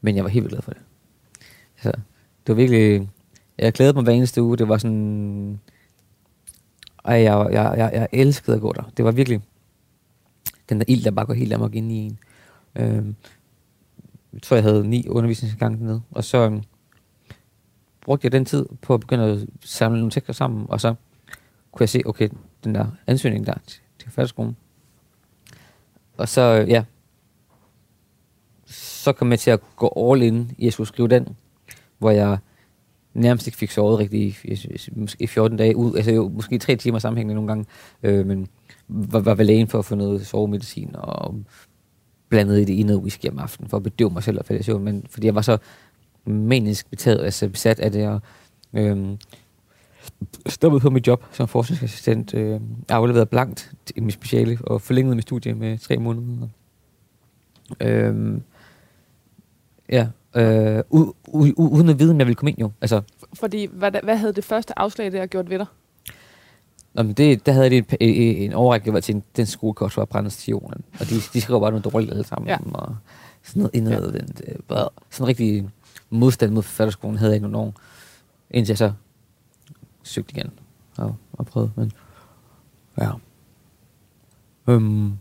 Men jeg var helt glad for det. Altså, det var virkelig... Jeg glædede mig hver eneste uge. Det var sådan... Ej, jeg, jeg, jeg, jeg elskede at gå der. Det var virkelig den der ild, der bare går helt amok ind i en. Øhm, jeg tror, jeg havde ni undervisningsgange dernede. Og så øhm, brugte jeg den tid på at begynde at samle nogle tekster sammen. Og så kunne jeg se, okay, den der ansøgning der til, til færdigskolen. Og så, øh, ja, så kom jeg til at gå all in i at skulle skrive den, hvor jeg nærmest ikke fik sovet rigtig i, i, 14 dage, ud, altså jo, måske tre timer sammenhængende nogle gange, øh, men var, var ved lægen for at få noget sovemedicin, og blandet i det i noget whisky om aftenen, for at bedøve mig selv og falde i søvn, men fordi jeg var så manisk betaget, altså besat af det, og øh, stoppede på mit job som forskningsassistent, øh, afleveret blankt i mit speciale, og forlængede mit studie med tre måneder. Øh, ja, øh, u- u- uden at vide, om jeg ville komme ind jo. Altså, Fordi, hvad, hvad havde det første afslag der gjort ved dig? Nå, men det, der havde jeg det en, en overrække, var til en, den skolekort var brændstionen. Og de, de skrev bare noget dårligt alle sammen. Ja. Og sådan noget indadvendt. Ja. Bare, sådan rigtig modstand mod forfatterskolen havde jeg ikke nogen år. Indtil jeg så søgte igen og, og prøvede. Men, ja. Øhm,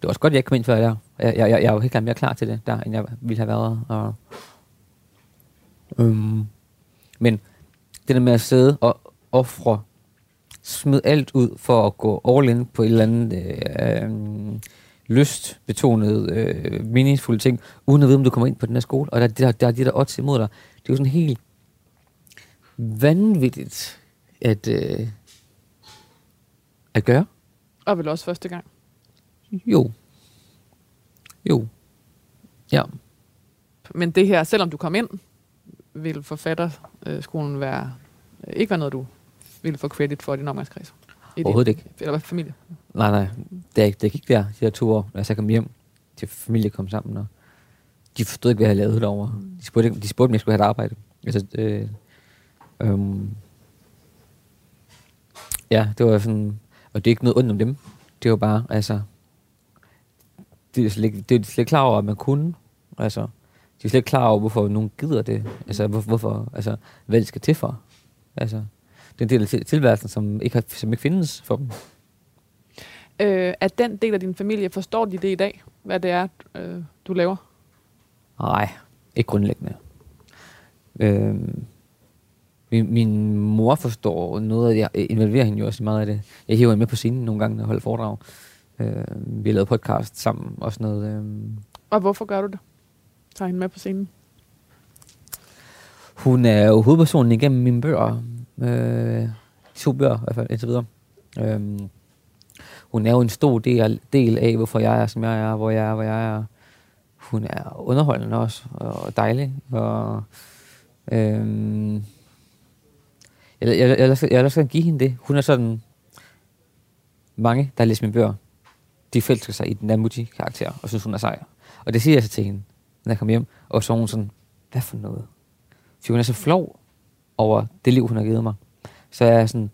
det var også godt, at jeg ikke kom ind før der. Jeg, jeg, jeg, jeg var helt klart mere klar til det der, end jeg ville have været. Og, øhm, men det der med at sidde og ofre smid alt ud for at gå all in på et eller andet øhm, øh, øh, lystbetonet, øh, meningsfulde ting, uden at vide, om du kommer ind på den her skole. Og der, der, der er de der odds imod dig. Det er jo sådan helt vanvittigt at, øh, at gøre. Og vel også første gang. Jo. Jo. Ja. Men det her, selvom du kom ind, vil forfatterskolen være, øh, ikke være noget, du ville få credit for i din omgangskreds? I din- Overhovedet ikke. Eller hvad familie? Nej, nej. Det, det gik der, de her to år, da jeg så kom hjem til familie kom sammen, og de forstod ikke, hvad jeg havde lavet derovre. De spurgte, ikke- de spurgte om jeg skulle have et arbejde. Altså, øh, øhm, ja, det var sådan, og det er ikke noget ondt om dem. Det var bare, altså, det er slet det er slet klar over, at man kunne. Altså, de er slet ikke klar over, hvorfor nogen gider det. Altså, hvor, hvorfor, altså, hvad det skal til for. Altså, det er en del af til- tilværelsen, som ikke, har, som ikke findes for dem. Øh, at den del af din familie, forstår de det i dag, hvad det er, øh, du laver? Nej, ikke grundlæggende. Øhm, min, min mor forstår noget af det. Jeg involverer hende jo også meget af det. Jeg hiver hende med på scenen nogle gange, når jeg holder foredrag. Øhm, vi har lavet podcast sammen og sådan noget. Øhm, Og hvorfor gør du det? Tager hende med på scenen? hun er jo hovedpersonen igennem mine bøger. Øh, to bøger i hvert fald, indtil videre. Øhm, hun er jo en stor del, del af, hvorfor jeg er, som jeg er, hvor jeg er, hvor jeg er. Hun er underholdende også, og dejlig. Og, øhm, jeg, jeg, jeg, jeg, jeg vil også gerne give hende det. Hun er sådan... Mange, der har læst mine bøger, de forelsker sig i den der Mutti-karakter, og synes, hun er sej. Og det siger jeg så til hende, når jeg kommer hjem. Og så er hun sådan, hvad for noget? For hun er så flov over det liv, hun har givet mig. Så jeg er sådan,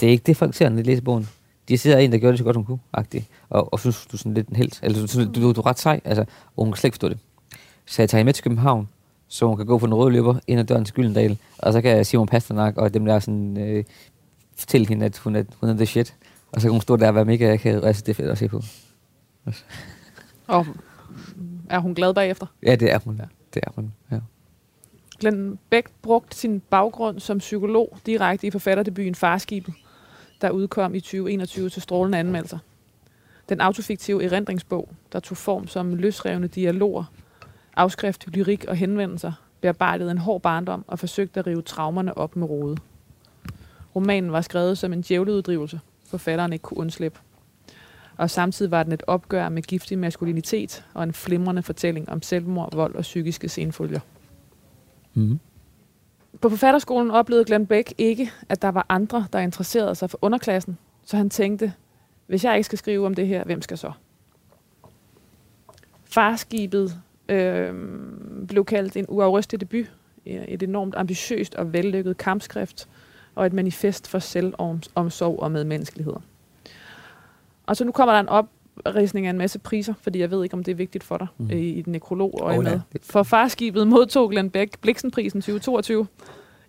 det er ikke det, folk ser, når de læser bogen. De ser en, der gjorde det så godt, hun kunne, agtig. Og, og synes, du er sådan lidt en helt. Eller du, du, du, du er ret sej, altså, og hun kan slet ikke forstå det. Så jeg tager hende med til København, så hun kan gå på den røde løber ind ad døren til Gyldendal, og så kan Simon Pasternak og dem der sådan, øh, fortælle hende, at hun er, hun er the shit. Og så kan hun stå der og være mega akavet, og synes, det er fedt at se på. Og er hun glad bagefter? Ja, det er hun. Det er hun, ja. Glenn Beck brugte sin baggrund som psykolog direkte i forfatterdebuten Farskibet, der udkom i 2021 til strålende anmeldelser. Den autofiktive erindringsbog, der tog form som løsrevne dialoger, afskrift, lyrik og henvendelser, bearbejdede en hård barndom og forsøgte at rive traumerne op med rode. Romanen var skrevet som en djævleuddrivelse, forfatteren ikke kunne undslippe. Og samtidig var den et opgør med giftig maskulinitet og en flimrende fortælling om selvmord, vold og psykiske senfølger. Mm. På forfatterskolen oplevede Glenn Beck ikke, at der var andre, der interesserede sig for underklassen, så han tænkte, hvis jeg ikke skal skrive om det her, hvem skal så? Farskibet øh, blev kaldt en uafrystelig debut, et enormt ambitiøst og vellykket kampskrift, og et manifest for selvomsorg og medmenneskelighed. Og så nu kommer der en opridsning af en masse priser, fordi jeg ved ikke, om det er vigtigt for dig mm. i, i den nekrolog og Oh, med. For farskibet modtog Glenn Beck Bliksenprisen 2022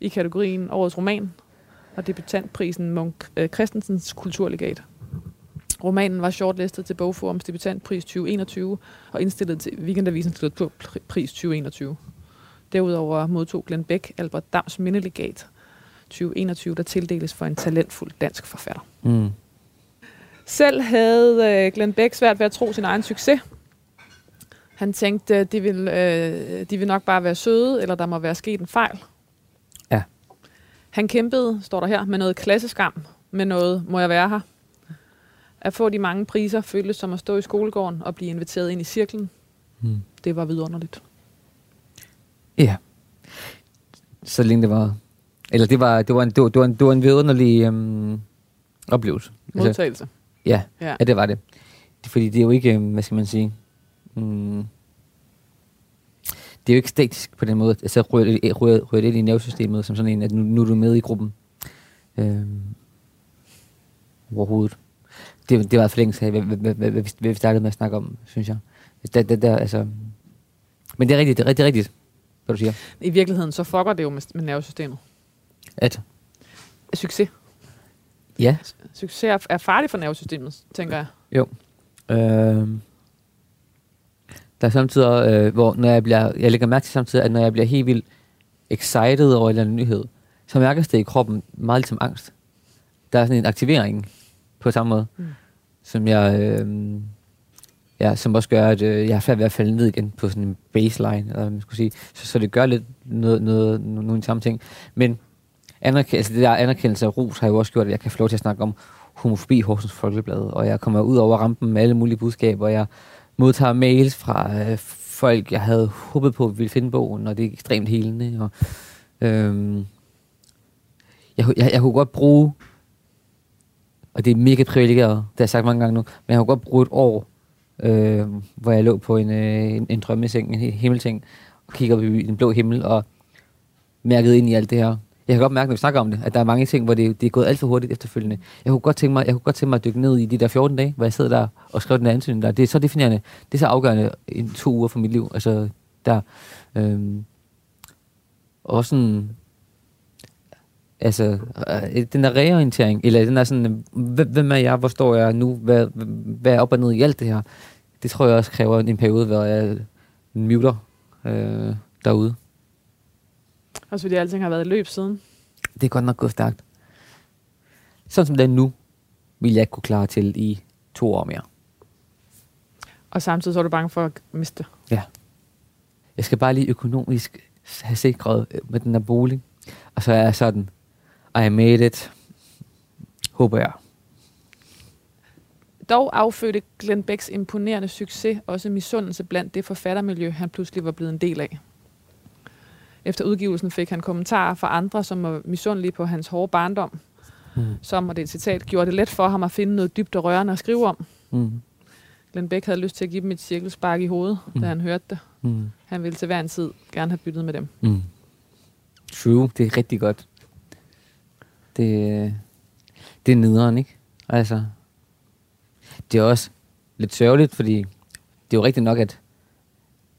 i kategorien Årets Roman, og debutantprisen Munk øh, Christensens Kulturlegat. Romanen var shortlistet til Bogforums debutantpris 2021 og indstillet til Weekendavisens litteraturpris 2021. Derudover modtog Glenn Beck Albert Dams Mindelegat 2021, der tildeles for en talentfuld dansk forfatter. Mm. Selv havde øh, Glenn Beck svært ved at tro sin egen succes. Han tænkte, de vil, øh, de vil nok bare være søde, eller der må være sket en fejl. Ja. Han kæmpede, står der her, med noget klasseskam, med noget, må jeg være her. At få de mange priser føltes som at stå i skolegården og blive inviteret ind i cirklen. Mm. Det var vidunderligt. Ja. Så længe det var... Eller det var, det var en, det var, det var en, det var en vidunderlig øhm, oplevelse. Altså, Modtagelse. ja, Ja. ja, det var det. det. Fordi det er jo ikke, øhm, hvad skal man sige... Mm, det er jo ikke statisk på den måde. Altså rører det, rører, rører det ind i nervesystemet som sådan en, at nu, nu er du med i gruppen. Øhm, overhovedet. Det, det var forlængelse af, hvad, hvad, hvad, hvad, hvad, vi- startede med at snakke om, synes jeg. Det, det, der, altså, men det er rigtigt, det er rigtig rigtigt, hvad du siger. I virkeligheden, så fucker det jo med, med nervesystemet. At, Succes. ja, Succes er, er farligt for nervesystemet, tænker jeg. Jo. Øh, der er samtidig, øh, hvor når jeg, bliver, jeg lægger mærke til samtidig, at når jeg bliver helt vildt excited over en eller anden nyhed, så mærkes det i kroppen meget ligesom angst. Der er sådan en aktivering på samme måde, Mm. som jeg, øh, ja, som også gør, at øh, jeg har svært ved at falde ned igen på sådan en baseline, eller man skulle sige. Så, så det gør lidt noget, noget, no- nogle samme ting. Men anerkendelse, altså det der anerkendelse af ros har jo også gjort, at jeg kan få lov til at snakke om homofobi i Horsens Folkeblad, og jeg kommer ud over rampen med alle mulige budskaber, og jeg modtager mails fra øh, folk, jeg havde håbet på, ville finde bogen, og det er ekstremt helende. Og, øhm, jeg, jeg, jeg kunne godt bruge, og det er mega privilegeret, det har jeg sagt mange gange nu, men jeg kunne godt bruge et år, øh, hvor jeg lå på en, øh, en, en drømmeseng, en himmelting, og kiggede op i den blå himmel, og mærkede ind i alt det her. Jeg kan godt mærke, når vi snakker om det, at der er mange ting, hvor det, det er gået alt for hurtigt efterfølgende. Jeg kunne godt tænke mig, jeg kunne godt tænke mig at dykke ned i de der 14 dage, hvor jeg sidder der og skriver den der ansøgning der. Det er så definerende, det er så afgørende i to uger for mit liv. Altså der. Øhm, og sådan, altså, øh, den der reorientering, eller den der sådan, hvem er jeg, hvor står jeg nu, hvad, hvad er op og ned i alt det her, det tror jeg også kræver en periode, hvor jeg muter øh, derude. Også fordi alting har været i løb siden. Det er godt nok gået stærkt. Sådan som det er nu, vil jeg ikke kunne klare til i to år mere. Og samtidig så er du bange for at miste. Ja. Jeg skal bare lige økonomisk have sikret øh, med den her bolig. Og så er jeg sådan, I made it. Håber jeg. Dog affødte Glenn Becks imponerende succes også misundelse blandt det forfattermiljø, han pludselig var blevet en del af. Efter udgivelsen fik han kommentarer fra andre, som var misundelige på hans hårde barndom, Mm. som, og det er et citat, gjorde det let for ham at finde noget dybt og rørende at skrive om. Mm. Glenn Beck havde lyst til at give dem et cirkelspark i hovedet, mm. Da han hørte det. Mm. Han ville til hver en tid gerne have byttet med dem. Mm. True, det er rigtig godt. Det, det er nederen, ikke? Altså, det er også lidt sørgeligt, fordi det er jo rigtigt nok, at,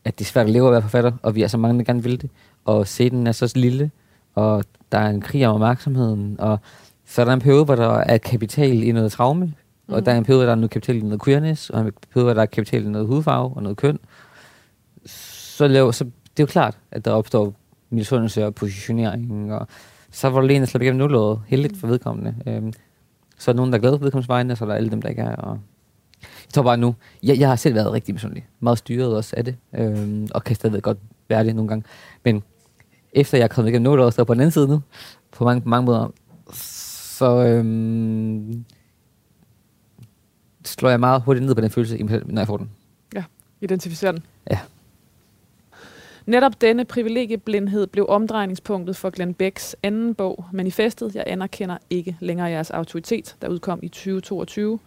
at det er svært at leve og være forfatter, og vi er så mange, der gerne vil det, og scenen er så lille, og der er en krig om opmærksomheden, og så er der en periode, hvor der er kapital i noget traume, mm. og der er en periode, hvor der er noget kapital i noget queerness, og en periode, hvor der er kapital i noget hudfarve og noget køn. Så, laver, så det er jo klart, at der opstår misundelse og positionering, og så var der lige en, slap igennem nulåret, heldigt for vedkommende. Øhm, så er der nogen, der er glade for vedkommendes vegne, og så er der alle dem, der ikke er. Og jeg tror bare nu, jeg, jeg har selv været rigtig misundelig. Meget styret også af det, øhm, og kan stadigvæk godt være det nogle gange. Men efter jeg er kommet igennem noget år, så på den anden side nu, på mange, på mange måder, så øhm, slår jeg meget hurtigt ned på den følelse, når jeg får den. Identificere den. Ja. Netop denne privilegieblindhed blev omdrejningspunktet for Glenn Becks anden bog, Manifestet, jeg anerkender ikke længere jeres autoritet, der udkom i 2022,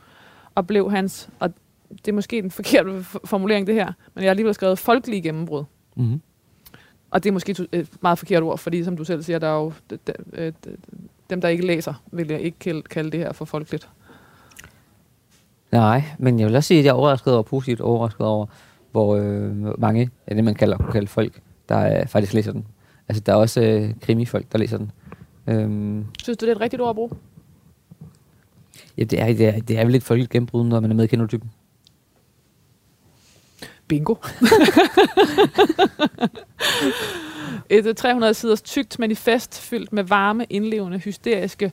og blev hans, og det er måske den forkerte formulering det her, men jeg har alligevel skrevet folkelige gennembrud. Mm-hmm. Og det er måske et meget forkert ord, fordi som du selv siger, der er jo øh, dem, der ikke læser, vil jeg ikke kalde- det her for folkeligt. Nej, men jeg vil også sige, at jeg er overrasket over, positivt overrasket over, hvor øh, mange af det, man kalder, kunne kalde folk, der øh, faktisk læser den. Altså, der er også øh, krimifolk, der læser den. Øhm, Synes du, det er et rigtigt ord at bruge? ja, det, er, det, er, det er vel et folkeligt gennembrud, når man er med i genotypen. Bingo. Et øh, 300 siders tykt manifest fyldt med varme, indlevende, hysteriske,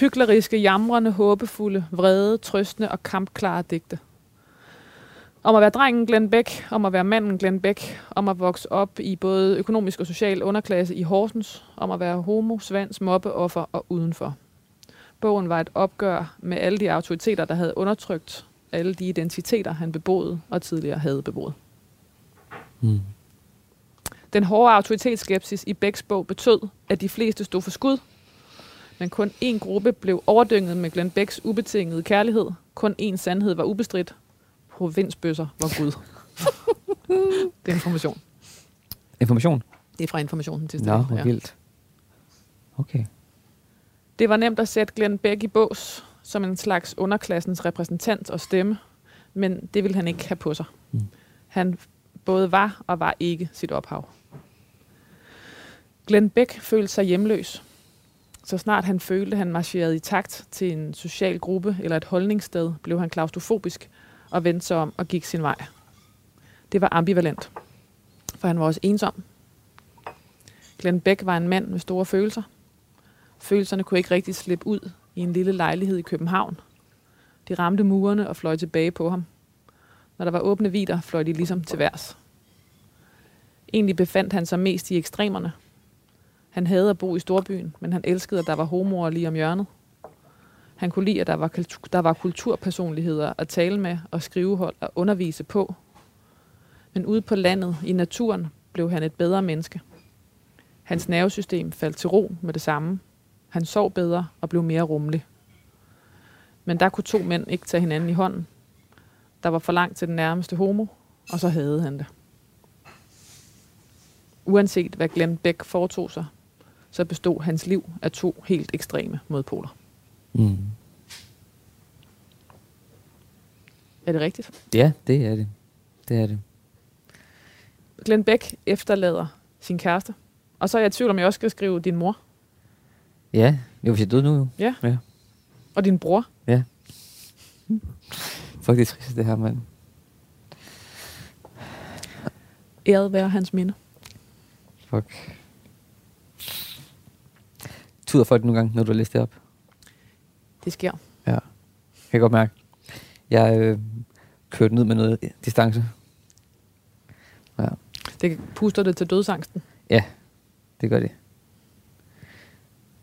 hykleriske, jamrende, håbefulde, vrede, trøstende og kampklare digte. Om at være drengen Glenn Beck, om at være manden Glenn Beck, om at vokse op i både økonomisk og social underklasse i Horsens, om at være homo, svans, mobbeoffer og udenfor. Bogen var et opgør med alle de autoriteter, der havde undertrykt alle de identiteter, han beboede og tidligere havde beboet. Mm. Den hårde autoritetsskepsis i Becks bog betød, at de fleste stod for skud, men kun én gruppe blev overdynget med Glenn Becks ubetingede kærlighed. Kun én sandhed var ubestridt. Provinsbøsser var Gud. det er information. Information? Det er fra informationen til Nå, hvor vildt. Okay. Det var nemt at sætte Glenn Beck i bås som en slags underklassens repræsentant og stemme, men det ville han ikke have på sig. Mm. Han både var og var ikke sit ophav. Glenn Beck følte sig hjemløs. Så snart han følte, han marcherede i takt til en social gruppe eller et holdningssted, blev han klaustrofobisk og vendte sig om og gik sin vej. Det var ambivalent, for han var også ensom. Glenn Beck var en mand med store følelser. Følelserne kunne ikke rigtig slippe ud i en lille lejlighed i København. De ramte murene og fløj tilbage på ham. Når der var åbne vider, fløj de ligesom til værs. Egentlig befandt han sig mest i ekstremerne. Han havde at bo i storbyen, men han elskede, at der var homoer lige om hjørnet. Han kunne lide, at der var, kultur, der var kulturpersonligheder at tale med og skrivehold og undervise på. Men ude på landet, i naturen, blev han et bedre menneske. Hans nervesystem faldt til ro med det samme. Han sov bedre og blev mere rummelig. Men der kunne to mænd ikke tage hinanden i hånden. Der var for langt til den nærmeste homo, og så havde han det. Uanset hvad Glenn Beck foretog sig, så bestod hans liv af to helt ekstreme modpoler. Mm. Er det rigtigt? Ja, det er det. Det er det. Glenn Beck efterlader sin kæreste. Og så er jeg i tvivl om, jeg også skal skrive din mor Ja, jo, hvis jeg døde nu, jo. Ja. ja. og din bror. Fuck, det er trist, det her, mand. Æret være hans minde. Fuck. Tuder folk nogle gange, når du har læst det op? Det sker. Ja. Kan jeg godt mærke. Jeg øh, kørte ned med noget distance. Ja, Det puster det til dødsangsten. det gør det.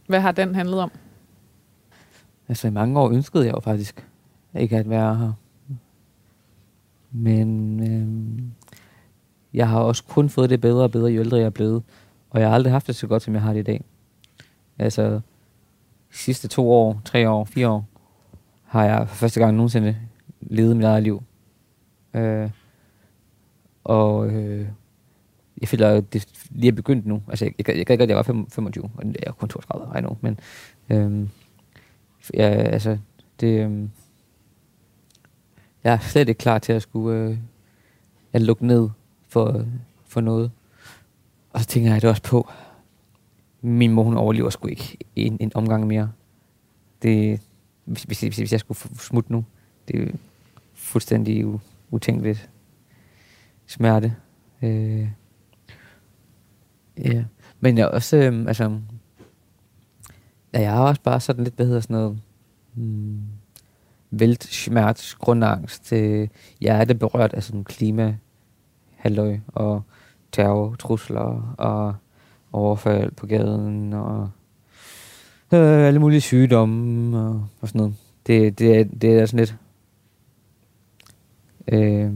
Hvad har den handlet om? Altså i mange år ønskede jeg jo faktisk ikke at være her. Men øh, jeg har også kun fået det bedre og bedre, jo ældre jeg er blevet. Og jeg har aldrig haft det så godt, som jeg har det i dag. Altså, de sidste to år, tre år, fire år, har jeg for første gang nogensinde levet mit eget liv. Øh, og øh, jeg føler, at det lige er begyndt nu. Altså, jeg, jeg, jeg gad godt, at jeg var 25, og jeg er kun 32, I know. Men øhm, ja, altså, det, øhm, jeg er slet ikke klar til at skulle øh, at lukke ned for, for noget. Og så tænker jeg det også på, min mor hun overlever sgu ikke en, en omgang mere. Det, hvis, hvis, hvis, jeg skulle smutte nu, det er fuldstændig u, utænkeligt smerte. Øh, ja. Men jeg også, øh, altså, ja, jeg har også bare sådan lidt, hvad hedder sådan noget, hmm, vælt, smert, grundangst, øh, jeg er det berørt af sådan klima, halløj og terror, trusler og, overfald på gaden, og øh, alle mulige sygdomme og, og sådan noget. Det, det, er, det er sådan lidt... Øh,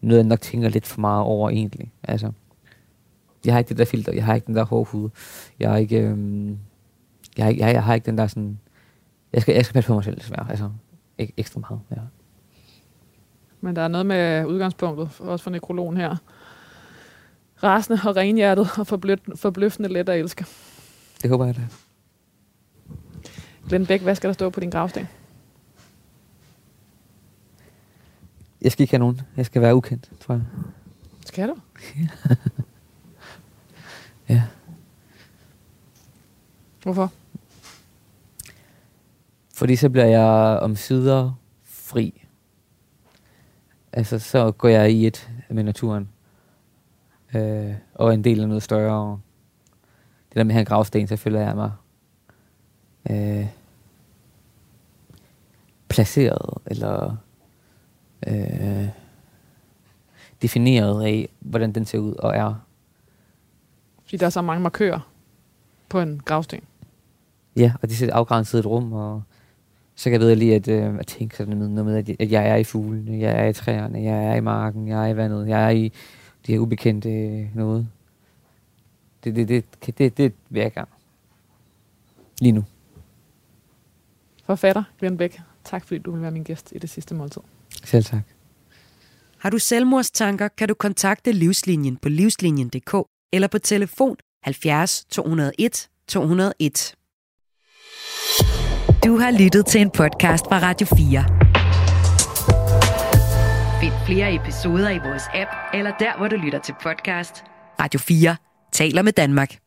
noget, jeg nok tænker lidt for meget over egentlig. Altså, jeg har ikke det der filter, jeg har ikke den der hårde hud. Jeg har ikke, øh, jeg, har, ikke- jeg, jeg har ikke den der sådan... Jeg skal, jeg skal passe på mig selv, desværre. Altså, ek, ekstra meget, ja. Men der er noget med udgangspunktet, også for nekrologen her. Rasende og renhjertet og forbløf- forbløffende let at elske. Det håber jeg da. Glenn Bæk, hvad skal der stå på din gravsten? Jeg skal ikke have nogen. Jeg skal være ukendt, tror jeg. Skal du? Ja. Hvorfor? Fordi så bliver jeg om sider fri. Altså, så går jeg i et med naturen. Øh, og er en del af noget større. Det der med en gravsten, så føler jeg mig øh, placeret, eller øh, defineret af, hvordan den ser ud og er. Fordi der er så mange markører på en gravsten. Ja, og det er et afgrænset rum, og så kan jeg ved lige at, øh, at tænke sådan noget noget med, at jeg, at jeg er i fuglene, jeg er i træerne, jeg er i marken, jeg er i vandet, jeg er i det her ubekendte øh, noget. Det, det, det, det, det, det vil jeg gerne. Lige nu. Forfatter Glenn Bæk, tak fordi du vil være min gæst i det sidste måltid. Selv tak. Har du selvmordstanker, kan du kontakte Livslinjen på livslinjen.dk eller på telefon 70 201 201. Du har lyttet til en podcast fra Radio 4. Find flere episoder i vores app, eller der, hvor du lytter til podcast. Radio 4 taler med Danmark.